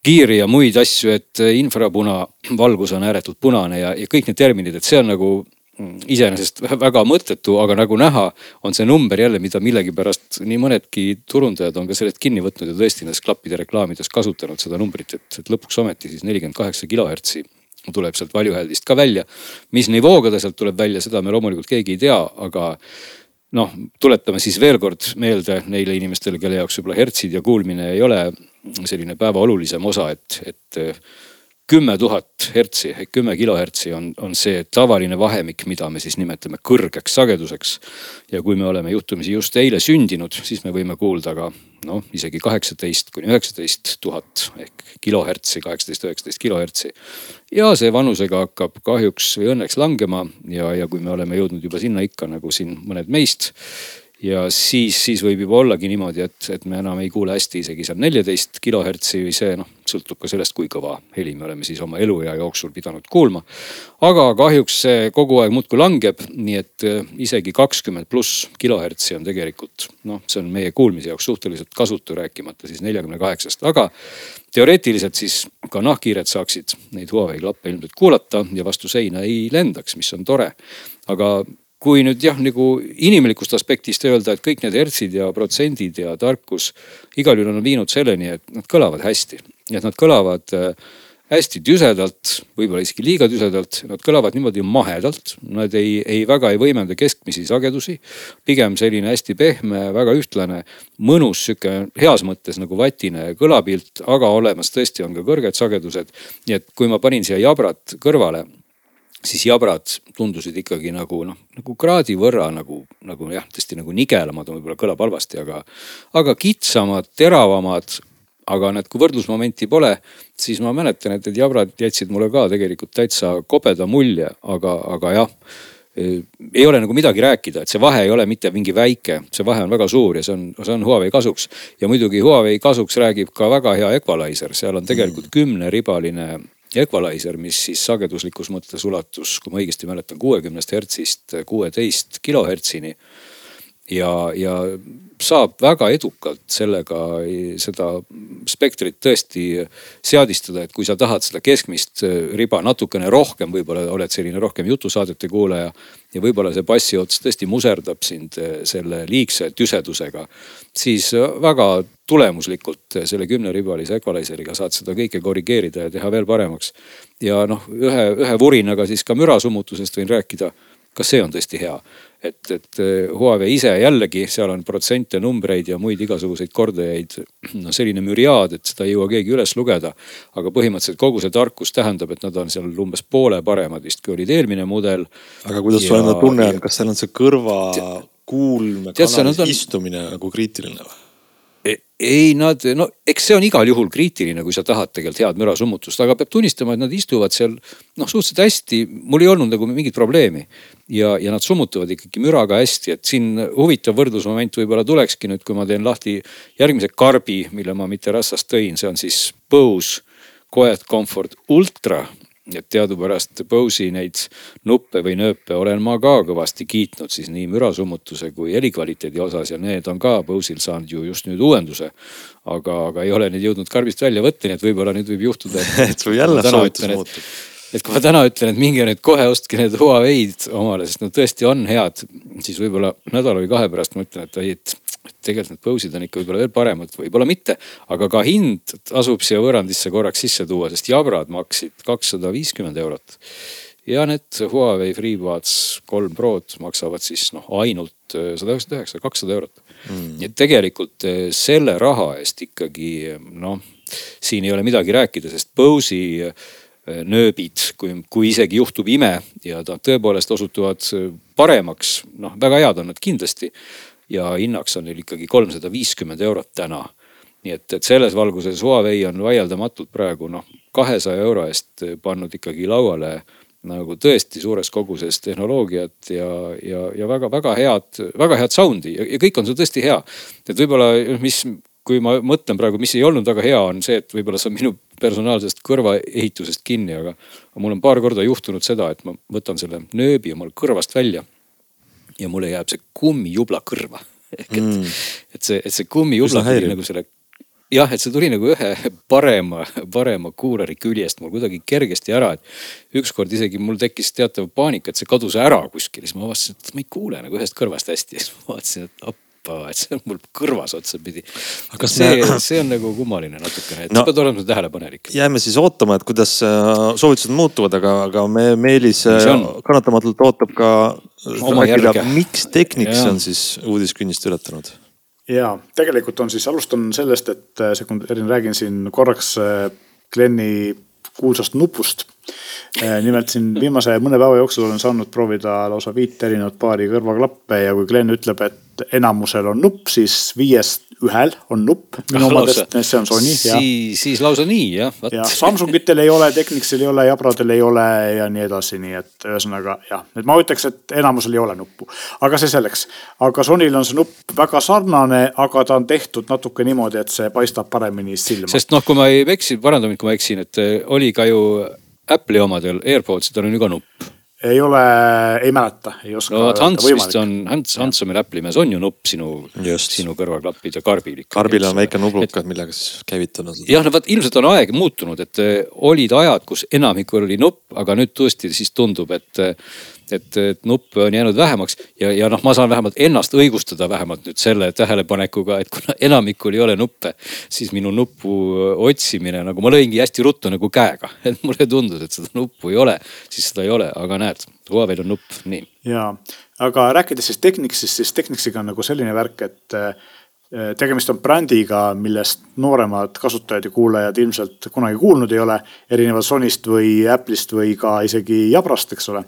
kiiri ja muid asju, et infrapuna valgus on ääretult punane ja, ja kõik need terminid, et see on nagu iseenesest väga mõttetu, aga nagu näha, on see number jälle, mida millegipärast nii mõnedki turundajad on ka sellest kinni võtnud ja tõesti nendes klappide reklaamides kasutanud seda numbrit, et, et lõpuks ometi siis nelikümmend kaheksa kilohertsi tuleb sealt valjuhäldist ka välja. mis nivooga ta sealt tuleb välja, seda me loomulikult keegi ei tea, aga noh, tuletame siis veel kord meelde neile inimestele, kelle jaoks võib-olla hertsid ja kuulmine ei ole selline päeva olulisem osa, et, et kümme tuhat hertsi ehk kümme kilohertsi on, on see tavaline vahemik, mida me siis nimetame kõrgeks sageduseks. ja kui me oleme juhtumisi just eile sündinud, siis me võime kuulda ka noh, isegi kaheksateist kuni üheksateist tuhat ehk kilohertsi, kaheksateist, üheksateist kilohertsi. ja see vanusega hakkab kahjuks või õnneks langema ja, ja kui me oleme jõudnud juba sinna ikka nagu siin mõned meist ja siis, siis võib juba ollagi niimoodi, et, et me enam ei kuule hästi isegi seal neljateist kilohertsi või see noh, sõltub ka sellest, kui kõva heli me oleme siis oma eluea jooksul pidanud kuulma. aga kahjuks see kogu aeg muudkui langeb, nii et äh, isegi kakskümmend pluss kilohertsi on tegelikult noh, see on meie kuulmise jaoks suhteliselt kasutu, rääkimata siis neljakümne kaheksast, aga teoreetiliselt siis ka nahkhiired saaksid neid Huawei klappe ilmselt kuulata ja vastu seina ei lendaks, mis on tore. aga kui nüüd jah, nagu inimlikust aspektist öelda, et kõik need hertsid ja protsendid ja tarkus igal juhul on viinud selleni, et nad kõlavad hästi. et nad kõlavad äh, hästi tüsedalt, võib-olla isegi liiga tüsedalt, nad kõlavad niimoodi mahedalt, nad ei, ei väga ei võimenda keskmisi sagedusi. pigem selline hästi pehme, väga ühtlane, mõnus sihuke heas mõttes nagu vatine kõlapilt, aga olemas tõesti on ka kõrged sagedused. nii et kui ma panin siia jabrat kõrvale siis jabrad tundusid ikkagi nagu noh, nagu kraadi võrra nagu, nagu jah, tõesti nagu nigelamad on võib-olla kõlab halvasti, aga, aga kitsamad, teravamad. aga need, kui võrdlusmomenti pole, siis ma mäletan, et need jabrad jätsid mulle ka tegelikult täitsa kobeda mulje, aga, aga jah ei ole nagu midagi rääkida, et see vahe ei ole mitte mingi väike, see vahe on väga suur ja see on, see on Huawei kasuks. ja muidugi Huawei kasuks räägib ka väga hea equalizer, seal on tegelikult kümneribaline equalizer, mis siis sageduslikus mõttes ulatus, kui ma õigesti mäletan, kuuekümnest hertsist kuueteist kilohertsini. ja, ja saab väga edukalt sellega seda spektrit tõesti seadistada, et kui sa tahad seda keskmist riba natukene rohkem, võib-olla oled selline rohkem jutusaadete kuulaja. ja võib-olla see bassiots tõesti muserdab sind selle liigse tüsedusega, siis väga tulemuslikult selle kümneribalise equalizer'iga saad seda kõike korrigeerida ja teha veel paremaks. ja noh, ühe, ühe vurinaga siis ka mürasummutusest võin rääkida. Ka see on tõesti hea, et, et Huawei ise jällegi, seal on protsente, numbreid ja muid igasuguseid kordajaid. noh, selline müriaad, et seda ei jõua keegi üles lugeda. aga põhimõtteliselt kogu see tarkus tähendab, et nad on seal umbes poole paremad vist, kui olid eelmine mudel. aga kuidas sul enda tunne on, kas seal on see kõrva kuulmekanalis istumine nagu kriitiline või? Ei, nad no eks see on igal juhul kriitiline, kui sa tahad tegelikult head mürasummutust, aga peab tunnistama, et nad istuvad seal noh, suhteliselt hästi. mul ei olnud nagu mingit probleemi. Ja, ja nad summutavad ikkagi müraga hästi, et siin huvitav võrdlusmoment võib-olla tulekski nüüd, kui ma teen lahti järgmise karbi, mille ma mitte rassast tõin, see on siis Bose Quiet Comfort Ultra et teadupärast Bose'i neid nuppe või nööpe olen ma ka kõvasti kiitnud siis nii mürasummutuse kui helikvaliteedi osas ja need on ka Bose'il saanud ju just nüüd uuenduse. aga, aga ei ole neid jõudnud karbist välja võtta, nii et võib-olla nüüd võib juhtuda, et sul jälle soovitus muutub et kui ma täna ütlen, et minge nüüd kohe ostke need Huawei'd omale, sest nad tõesti on head, siis võib-olla nädala või kahe pärast ma ütlen, et ei, et tegelikult need Bose'id on ikka võib-olla veel paremad, võib-olla mitte. aga ka hind tasub siia võrrandisse korraks sisse tuua, sest jabrad maksid kakssada viiskümmend eurot. ja need Huawei FreeBuds kolm Prod maksavad siis noh ainult äh, sada üheksakümmend üheksa, kakssada eurot mm.. nii et tegelikult äh, selle raha eest ikkagi noh siin ei ole midagi rääkida, sest Bose'i nööbid, kui, kui isegi juhtub ime ja ta tõepoolest osutuvad paremaks, noh, väga head on nad kindlasti. Ja hinnaks on neil ikkagi kolmsada viiskümmend eurot täna. nii et, et selles valguses Huawei on vaieldamatult praegu noh, kahesaja euro eest pannud ikkagi lauale nagu tõesti suures koguses tehnoloogiat ja, ja, ja väga-väga head, väga head sound'i ja, ja kõik on seal tõesti hea. et võib-olla, mis, kui ma mõtlen praegu, mis ei olnud väga hea, on see, et võib-olla see on minu personaalsest kõrvaehitusest kinni, aga mul on paar korda juhtunud seda, et ma võtan selle nööbi omal kõrvast välja. Ja mulle jääb see kummijubla kõrva. Ehk et mm., et see, et see kummijubla tuli nagu selle jah, et see tuli nagu ühe parema, parema kuulari küljest mul kuidagi kergesti ära, et ükskord isegi mul tekkis teatav paanika, et see kadus ära kuskil, siis ma avastasin, et ma ei kuule nagu ühest kõrvast hästi. Siis ma vaatasin, et appa, et see on mul kõrvas otsapidi. aga see me..., see on nagu kummaline natukene, et no, sa pead olema tähelepanelik. jääme siis ootama, et kuidas äh, soovitused muutuvad, aga, aga me, Meelis äh, kannatamatult ootab ka miks Technics on siis uudiskünnist ületanud ja tegelikult on siis, alustan sellest, et äh, sekundeerin, räägin siin korraks Glenni kuulsast nupust. Äh, nimelt siin viimase mõne päeva jooksul olen saanud proovida lausa viit erinevat paari kõrvaklappe ja kui Glen ütleb, et enamusel on nupp, siis viiest ühel on nupp minu omadest, see on Sony. siis, siis lausa nii jah. ja Samsungitel ei ole, Technicsil ei ole, Jabradel ei ole ja nii edasi, nii et ühesõnaga jah, et ma ütleks, et enamusel ei ole nuppu. aga see selleks, aga Sonyl on see nupp väga sarnane, aga ta on tehtud natuke niimoodi, et see paistab paremini silma. sest noh, kui ma ei eksi, paranda mind, kui ma eksin, et eh, oli ka ju Apple'i omadel, AirPodsidel on ju ka nupp ei ole, ei mäleta, ei oska. no vot Hans vist on, Hans, Hans on meil Apple'i mees, on ju nupp sinu, sinu kõrvaklappide karbil ikka. karbil on väike nublukas, millega siis käivitada seda. jah, no vot ilmselt on aeg muutunud, et eh, olid ajad, kus enamikul oli nupp, aga nüüd tõesti siis tundub, et eh, et, et nuppe on jäänud vähemaks ja, ja noh, ma saan vähemalt ennast õigustada vähemalt nüüd selle tähelepanekuga, et kuna enamikul ei ole nuppe, siis minu nupu otsimine nagu ma lõingi hästi ruttu nagu käega, et mulle tundus, et seda nuppu ei ole, siis seda ei ole, aga näed, Huawei'l on nupp, nii. ja, aga rääkides siis Technicsist, siis Technicsiga on nagu selline värk, et eh, tegemist on brändiga, millest nooremad kasutajad ja kuulajad ilmselt kunagi kuulnud ei ole. erinevalt Sonyst või Apple'ist või ka isegi Jabrast, eks ole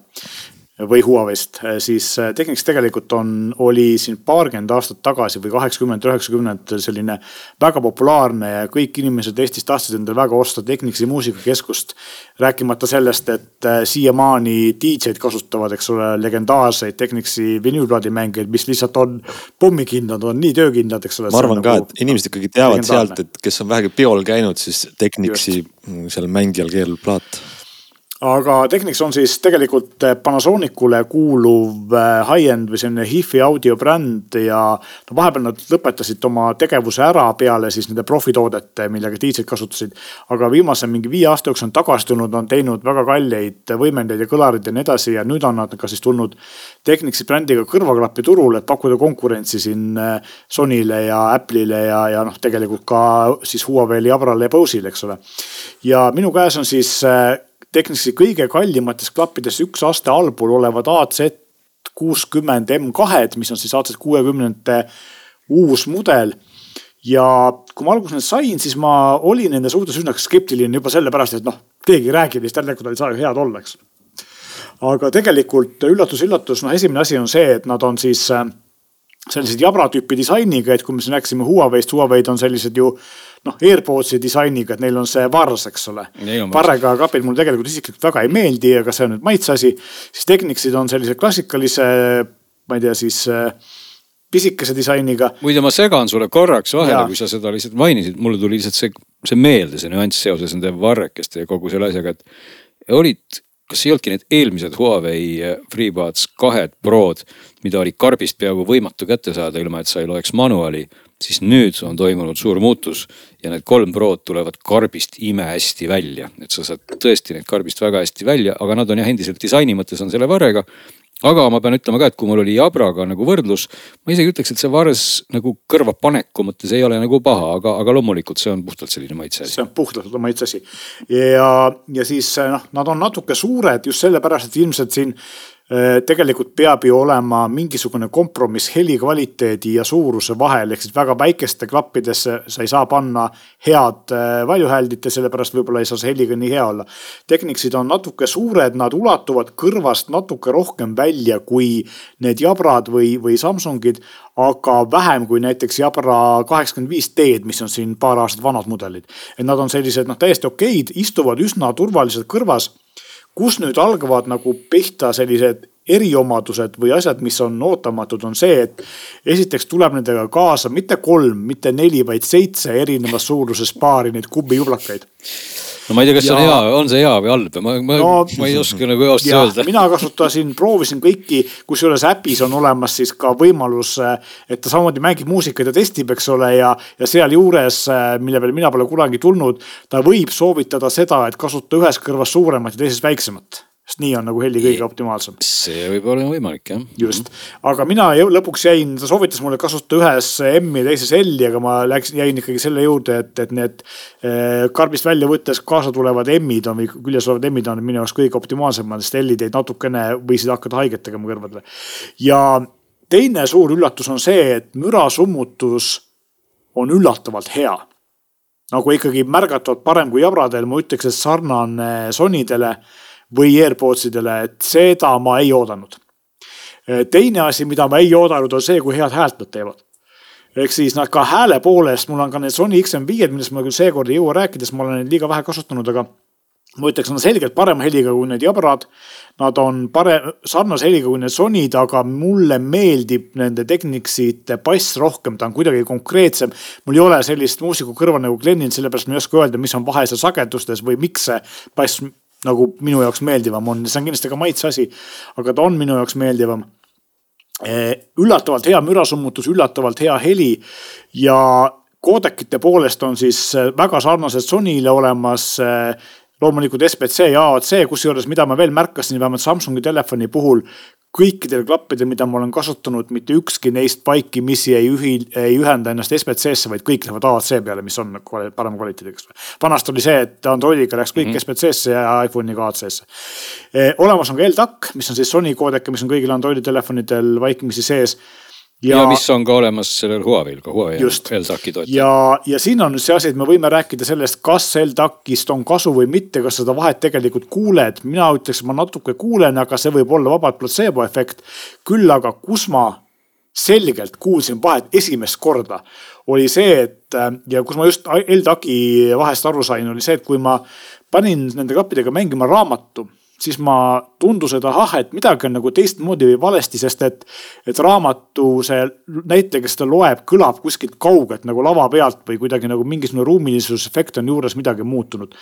või Huawei'st, eh, siis eh, Technics tegelikult on, oli siin paarkümmend aastat tagasi või kaheksakümmend, üheksakümnendatel selline väga populaarne ja kõik inimesed Eestis tahtsid endale väga osta Technicsi muusikakeskust. rääkimata sellest, et eh, siiamaani DJ-d kasutavad, eks ole, legendaarseid Technicsi vinüülplaadimängijaid, mis lihtsalt on pommikindlad, on nii töökindlad, eks ole. ma arvan ka nagu, et inimesed ikkagi teavad sealt, et kes on vähegi peol käinud, siis Technicsi mm, seal mängijal keerab plaat aga Technics on siis tegelikult eh, Panasonicule kuuluv eh, high-end või selline HIFi audiobränd ja no vahepeal nad lõpetasid oma tegevuse ära peale siis nende profitoodete, millega DJ-d kasutasid. aga viimase mingi viie aasta jooksul on tagasi tulnud, on teinud väga kalleid võimendeid ja kõlarid ja nii edasi ja nüüd on nad ka siis tulnud Technicsi brändiga kõrvaklappi turule, et pakkuda konkurentsi siin eh, Sonyle ja Apple'ile ja, ja noh, tegelikult ka siis Huawei'le, Jabrale ja Bose'ile, eks ole. ja minu käes on siis Technicsi kõige kallimates klappides üks aste allpool olevad AZ kuuskümmend M2-d, mis on siis AZ kuuekümnendate uus mudel. ja kui ma alguses need sain, siis ma olin nende suhtes üsna skeptiline juba sellepärast, et noh, keegi ei räägi neist, järelikult nad ei saa ju head olla, eks. aga tegelikult üllatus-üllatus, noh, esimene asi on see, et nad on siis äh, sellised jabra tüüpi disainiga, et kui me siin rääkisime Huawei'st, Huawei'd on sellised ju noh, AirPodsi disainiga, et neil on see vars, eks ole. varrega klapid mulle tegelikult isiklikult väga ei meeldi, aga see on nüüd maitse asi. siis Technicsid on sellise klassikalise, ma ei tea, siis äh, pisikese disainiga. muide, ma segan sulle korraks vahele, kui sa seda lihtsalt mainisid, mulle tuli lihtsalt see, see meelde, see nüanss seoses nende varrekeste ja kogu selle asjaga, et olid kas ei olnudki need eelmised Huawei äh, FreeBuds kahed Prod, mida oli karbist peaaegu võimatu kätte saada, ilma et sa ei loeks manuaali siis nüüd on toimunud suur muutus ja need kolm Prod tulevad karbist imehästi välja, et sa saad tõesti neid karbist väga hästi välja, aga nad on jah, endiselt disaini mõttes on selle varrega. aga ma pean ütlema ka, et kui mul oli Jabraga nagu võrdlus, ma isegi ütleks, et see vars nagu kõrvapaneku mõttes ei ole nagu paha, aga, aga loomulikult see on puhtalt selline maitse asi. see on puhtalt maitse asi ja, ja siis noh, nad on natuke suured just sellepärast, et ilmselt siin tegelikult peab ju olema mingisugune kompromiss heli kvaliteedi ja suuruse vahel, ehk siis väga väikeste klappidesse sa ei saa panna head äh, valjuhääldit ja sellepärast võib-olla ei saa see heliga nii hea olla. Technicsid on natuke suured, nad ulatuvad kõrvast natuke rohkem välja kui need Jabrad või, või Samsungid, aga vähem kui näiteks Jabra kaheksakümmend viis D-d, mis on siin paar aastat vanad mudelid. et nad on sellised noh, täiesti okeid, istuvad üsna turvaliselt kõrvas kus nüüd algavad nagu pihta sellised eriomadused või asjad, mis on ootamatud, on see, et esiteks tuleb nendega kaasa mitte kolm, mitte neli, vaid seitse erinevas suuruses paari neid kubijublakaid no ma ei tea, kas ja... see on hea, on see hea või halb, ma, ma no,, ma ei oska nagu ausalt öelda. mina kasutasin, proovisin kõiki, kusjuures äpis on olemas siis ka võimalus, et ta samamoodi mängib muusikat ja testib, eks ole, ja, ja sealjuures, mille peale mina pole kunagi tulnud, ta võib soovitada seda, et kasuta ühes kõrvas suuremat ja teises väiksemat sest nii on nagu heli kõige optimaalsem. see võib olla võimalik jah. just, aga mina lõpuks jäin, ta soovitas mulle kasutada ühes M-i ja teises L-i, aga ma läksin, jäin ikkagi selle juurde, et, et need eh, karbist välja võttes kaasa tulevad M-id on või küljes olevad M-id on minu jaoks kõige optimaalsemad, sest L-id jäid natukene, võisid hakata haiget tegema kõrvadele. ja teine suur üllatus on see, et mürasummutus on üllatavalt hea nagu ikkagi märgatavalt parem kui jabradel, ma ütleks, et sarnane Sonydele või AirPods idele, et seda ma ei oodanud. teine asi, mida ma ei oodanud, on see, kui head häält nad teevad ehk siis nad ka hääle poolest, mul on ka need Sony XM5-d, millest ma küll seekord ei jõua rääkida, sest ma olen neid liiga vähe kasutanud, aga ma ütleks, on selgelt parema heliga kui need jabrad. Nad on parem, sarnase heliga kui need Sonyd, aga mulle meeldib nende Technicsite bass rohkem, ta on kuidagi konkreetsem. mul ei ole sellist muusiku kõrval nagu Glenil, sellepärast ma ei oska öelda, mis on vahe seal sagedustes või miks see bass nagu minu jaoks meeldivam on, see on kindlasti ka maitse asi, aga ta on minu jaoks meeldivam. Eh, üllatavalt hea mürasummutus, üllatavalt hea heli ja koodekite poolest on siis eh, väga sarnased Sonyle olemas eh, loomulikult SBC ja AAC, kusjuures mida ma veel märkasin, vähemalt Samsungi telefoni puhul, kõikidel klappidel, mida ma olen kasutanud, mitte ükski neist vaikimisi ei ühi, ei ühenda ennast SBC-sse, vaid kõik lähevad AAC peale, mis on kvali, parema kvaliteediga. vanasti oli see, et Androidiga läks kõik mm -hmm. SBC-sse ja iPhone'iga AAC-sse e,. olemas on ka LDAC, mis on siis Sony koodek, mis on kõigil Androidi telefonidel vaikimisi sees ja, ja mis on ka olemas sellel Huawei'l, ka Huawei LDAC-i toetab. ja, ja siin on nüüd see asi, et me võime rääkida sellest, kas LDAC-ist on kasu või mitte, kas seda vahet tegelikult kuuled. mina ütleks, ma natuke kuulen, aga see võib olla vabalt platseebo efekt. küll aga, kus ma selgelt kuulsin vahet esimest korda, oli see, et ja kus ma just LDAC-i vahest aru sain, oli see, et kui ma panin nende klappidega mängima raamatu siis ma tundus, et ahah, et midagi on nagu teistmoodi või valesti, sest et, et raamatu see näitleja, kes seda loeb, kõlab kuskilt kaugelt nagu lava pealt või kuidagi nagu mingisugune ruumilisususefekt on juures midagi muutunud.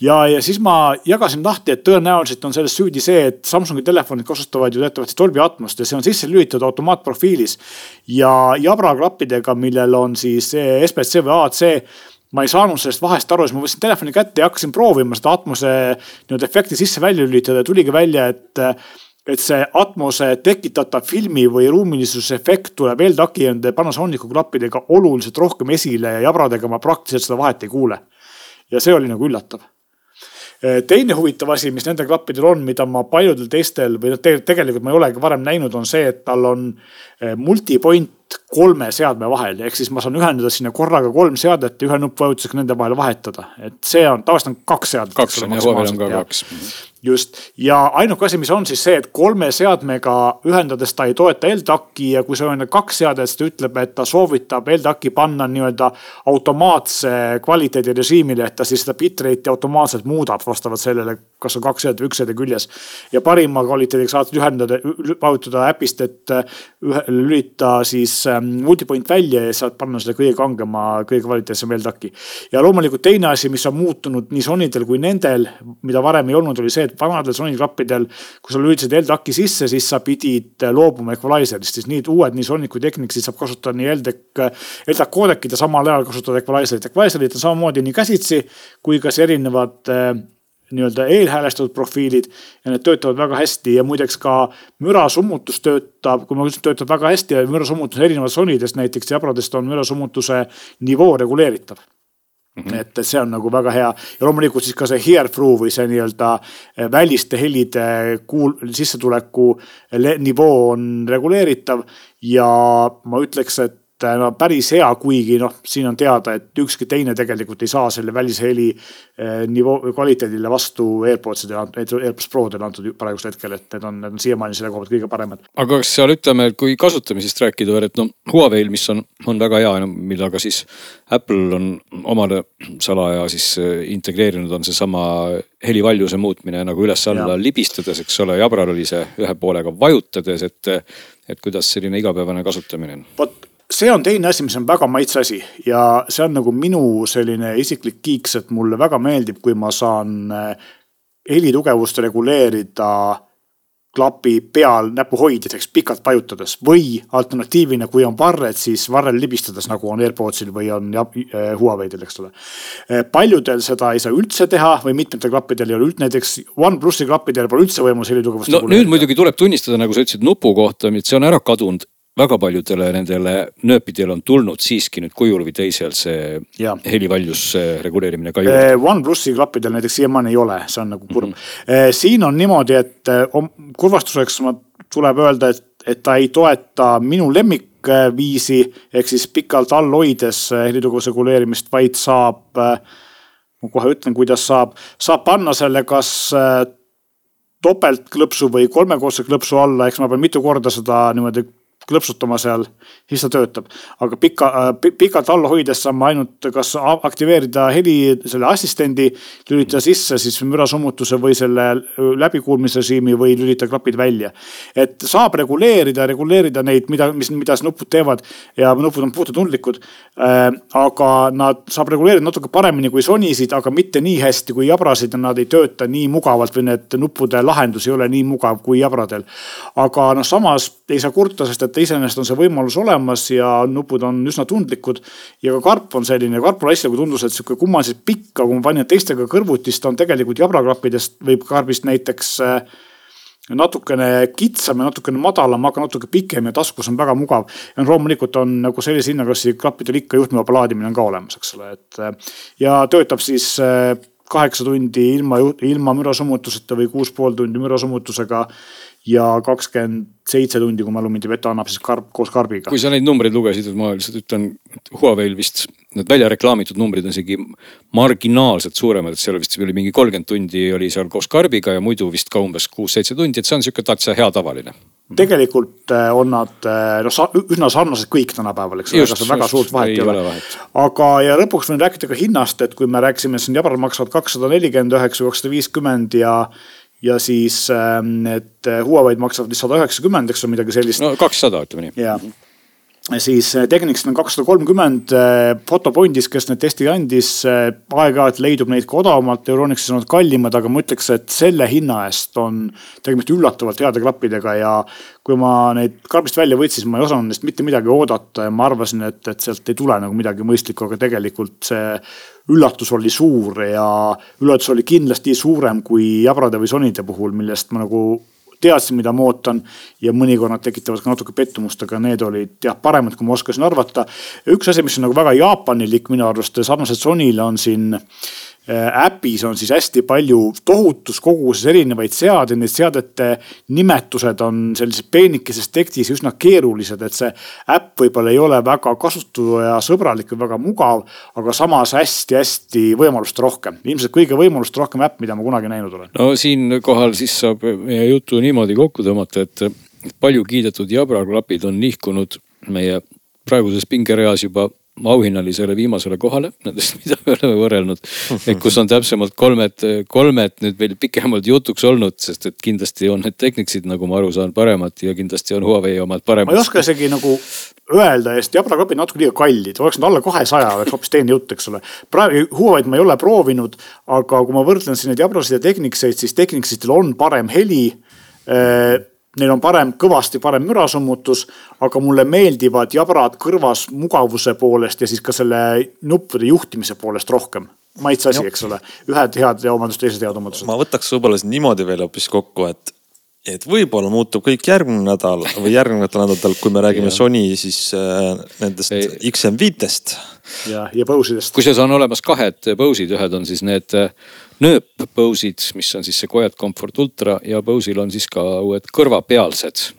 ja, ja siis ma jagasin lahti, et tõenäoliselt on selles süüdi see, et Samsungi telefonid kasutavad ju teatavasti Dolby Atmost ja see on sisse lülitatud automaatprofiilis. ja Jabra klappidega, millel on siis SBC või AAC ma ei saanud sellest vahest aru, siis ma võtsin telefoni kätte ja hakkasin proovima seda Atmose nii-öelda efekti sisse-välja lülitada ja tuligi välja, et et see Atmose tekitatav filmi või ruumilisuse efekt tuleb LDAC-i nende Panasonicu klappidega oluliselt rohkem esile ja jabradega ma praktiliselt seda vahet ei kuule. ja see oli nagu üllatav teine huvitav asi, mis nendel klappidel on, mida ma paljudel teistel või noh, tegelikult ma ei olegi varem näinud, on see, et tal on eh, multipoint kolme seadme vahel, ehk siis ma saan ühendada sinna korraga kolm seadet ja ühe nuppvajutusega nende vahel vahetada, et see on, tavaliselt on kaks seadet. kaks on ja Huawei'l on ka kaks. Just. Ja ainuke asi, mis on siis see, et kolme seadmega ühendades ta ei toeta LDAC-i ja kui sa ühendad kaks seadet, siis ta ütleb, et ta soovitab LDAC-i panna nii-öelda automaatse kvaliteedirežiimile, et ta siis seda bitrate'i automaatselt muudab vastavalt sellele, kas on kaks seadet või üks seade küljes. ja parima kvaliteediga saad ühendada, vajutada äpist, et ühe, lülita siis ähm, multipoint välja ja saad panna selle kõige kangema, kõige kvaliteetsema LDAC-i. ja loomulikult teine asi, mis on muutunud nii Sonydel kui nendel, mida varem ei olnud, oli see, et vanadel Sony klappidel, kui sa lülitasid LDAC-i sisse, siis sa pidid loobuma equalizer'ist, siis need uued, nii Sony kui Technicsid saab kasutada nii LDAC, LDAC koodekit ja samal ajal kasutada equalizer'it. Equalizer'id on samamoodi nii käsitsi kui ka siis erinevad äh, nii-öelda eelhäälestatud profiilid ja need töötavad väga hästi ja muideks ka mürasummutus töötab, kui ma ütlesin, töötab väga hästi ja mürasummutus erinevalt Sonydest näiteks jabradest on mürasummutuse nivoo reguleeritav Mm -hmm. et see on nagu väga hea ja loomulikult siis ka see hear through või see nii-öelda eh, väliste helide kuul-, sissetuleku nivoo on reguleeritav ja ma ütleks, et et no päris hea, kuigi noh, siin on teada, et ükski teine tegelikult ei saa selle välisheli eh, nivoo, kvaliteedile vastu AirPodsidele, AirPods Prodele antud praegusel hetkel, et need on, need on siiamaani selle koha pealt kõige paremad. aga kas seal ütleme, kui kasutamisest rääkida veel, et no Huawei'l, mis on, on väga hea, millega siis Apple on omale salaja siis eh, integreerinud, on seesama helivaljuse muutmine nagu üles-alla libistades, eks ole, jabral oli see ühe poolega vajutades, et et kuidas selline igapäevane kasutamine on? vot see on teine asi, mis on väga maitse asi ja see on nagu minu selline isiklik kiiks, et mulle väga meeldib, kui ma saan eh, helitugevust reguleerida klapi peal näpuhoidjateks pikalt vajutades või alternatiivina, kui on varred, siis varrel libistades, nagu on AirPodsil või on eh, Huawei'del, eks ole. Eh, paljudel seda ei saa üldse teha või mitmetel klappidel ei ole üldse, näiteks OnePlusi klappidel pole üldse võimalus helitugevust. no nüüd muidugi tuleb tunnistada, nagu sa ütlesid nupu kohta, et see on ära kadunud väga paljudele nendele nööpidele on tulnud siiski nüüd kujul või teisel see ja. helivaljuse reguleerimine ka juurde. Eh, OnePlusi klappidel näiteks siiamaani ei ole, see on nagu kurb mm. -hmm. siin on niimoodi, et eh, kurvastuseks ma tuleb öelda, et, et ta ei toeta minu lemmikviisi ehk siis pikalt all hoides helitugevuse reguleerimist, vaid saab. ma kohe ütlen, kuidas saab, saab panna selle kas topeltklõpsu või kolmekordse klõpsu alla, eks ma pean mitu korda seda niimoodi klõpsutama seal, siis ta töötab. aga pika, äh, pikalt all hoides saame ainult kas aktiveerida heli selle assistendi, lülitada sisse siis mürasummutuse või selle läbikuulmisrežiimi või lülitada klapid välja. et saab reguleerida, reguleerida neid, mida, mis, mida nupud teevad ja nupud on puutetundlikud äh,. aga nad saab reguleerida natuke paremini kui Sonysid, aga mitte nii hästi kui jabrasid ja nad ei tööta nii mugavalt või need nuppude lahendus ei ole nii mugav kui jabradel. aga noh, samas ei saa kurta, sest et et iseenesest on see võimalus olemas ja nupud on üsna tundlikud. ja ka karp on selline, karpul asjaga tundus, et sihuke kummaliselt pikk, aga kui ma panin teistega kõrvuti, siis ta on tegelikult jabraklappidest või karbist näiteks äh, natukene kitsam ja natukene madalam, aga natuke pikem ja taskus on väga mugav. ja loomulikult on nagu sellise hinnaklassi klappidel ikka juhtmevaba laadimine on ka olemas, eks ole, et äh, ja töötab siis äh, kaheksa tundi ilma, ilma mürasummutuseta või kuus pool tundi mürasummutusega ja kakskümmend seitse tundi, kui mälu mind ei peta, annab siis karp koos karbiga. kui sa neid numbreid lugesid, et ma lihtsalt ütlen, et Huawei'l vist need välja reklaamitud numbrid on isegi marginaalselt suuremad, et seal vist oli mingi kolmkümmend tundi oli seal koos karbiga ja muidu vist ka umbes kuus-seitse tundi, et see on sihuke täitsa hea tavaline. tegelikult äh, on nad noh, üsna sarnased kõik tänapäeval, eks ole, ega seal väga suurt vahet ei ole. aga, ja lõpuks võin rääkida ka hinnast, et kui me rääkisime, siin jabral maksavad kakssada nelikümmend üheksa, kakssada viiskümmend ja ja siis need ähm, Huawei'd maksavad vist sada üheksakümmend, eks ole, midagi sellist. no kakssada, ütleme nii. jah siis äh, Technicsil on kakssada kolmkümmend, Fotopointis, äh, kes need testi andis, äh, aeg-ajalt leidub neid ka odavamalt, Euronixis on nad kallimad, aga ma ütleks, et selle hinna eest on tegemist üllatavalt heade klappidega ja kui ma neid karbist välja võtsin, ma ei osanud neist mitte midagi oodata ja ma arvasin, et, et sealt ei tule nagu midagi mõistlikku, aga tegelikult see üllatus oli suur ja üllatus oli kindlasti suurem kui jabrade või sonide puhul, millest ma nagu teadsin, mida ma ootan. ja mõnikord nad tekitavad ka natuke pettumust, aga need olid jah paremad, kui ma oskasin arvata. üks asi, mis on nagu väga jaapanilik minu arust, sarnaselt Sony'le on siin Äh, äpis on siis hästi palju tohutus koguses erinevaid seadeid, need seadete nimetused on sellises peenikeses tekstis üsna keerulised, et see äpp võib-olla ei ole väga kasutajasõbralik või väga mugav, aga samas hästi-hästi võimaluste rohkem. ilmselt kõige võimaluste rohkem äpp, mida ma kunagi näinud olen. no siinkohal siis saab meie jutu niimoodi kokku tõmmata, et palju kiidetud jabraklapid on nihkunud meie praeguses pingereas juba auhinnalisele viimasele kohale nendest, mida me oleme võrrelnud. et kus on täpsemalt kolmed, kolmed nüüd veel pikemalt jutuks olnud, sest et kindlasti on need Technicsid, nagu ma aru saan, paremad ja kindlasti on Huawei omad paremad. ma ei oska isegi nagu öelda, sest jabraklapid natuke liiga kallid, oleks nad alla kahesaja, oleks hoopis teine jutt, eks ole. praegu Huawei'd ma ei ole proovinud, aga kui ma võrdlen siin neid jabrasid ja Technicseid, siis Technicsitel on parem heli neil on parem, kõvasti parem mürasummutus, aga mulle meeldivad jabrad kõrvas mugavuse poolest ja siis ka selle nuppude juhtimise poolest rohkem. maitse asi, eks ole, ühed head omadused, teised head omadused. ma võtaks võib-olla niimoodi veel hoopis kokku, et et võib-olla muutub kõik järgmine nädal või järgnevatel nädalatel, kui me räägime Sony siis äh, nendest Ei. XM5-test. ja, ja Bose'idest. kusjuures on olemas kahed Bose'id, ühed on siis need äh, nööp-Bose'id, mis on siis see Quiet Comfort Ultra ja Bose'il on siis ka uued kõrvapealsed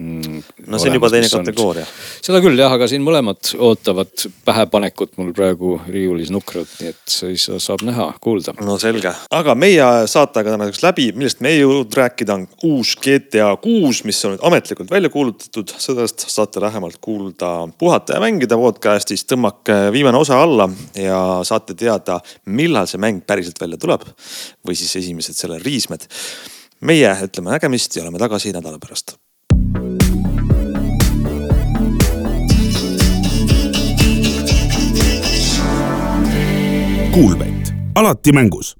mm,. no see on juba teine kategooria. seda küll jah, aga siin mõlemad ootavad pähepanekut mul praegu riiulis nukralt, nii et siis saab näha, kuulda. no selge, aga meie saatega tänaseks läbi, millest me ei jõudnud rääkida, on uus GTA kuus, mis on nüüd ametlikult välja kuulutatud. sellest saate lähemalt kuulda Puhata ja mängida podcast'is, tõmmake viimane osa alla ja saate teada, millal see mäng päriselt välja tuleb. või siis esimesed selle riismed meie ütleme nägemist ja oleme tagasi nädala pärast Kuulmet, alati mängus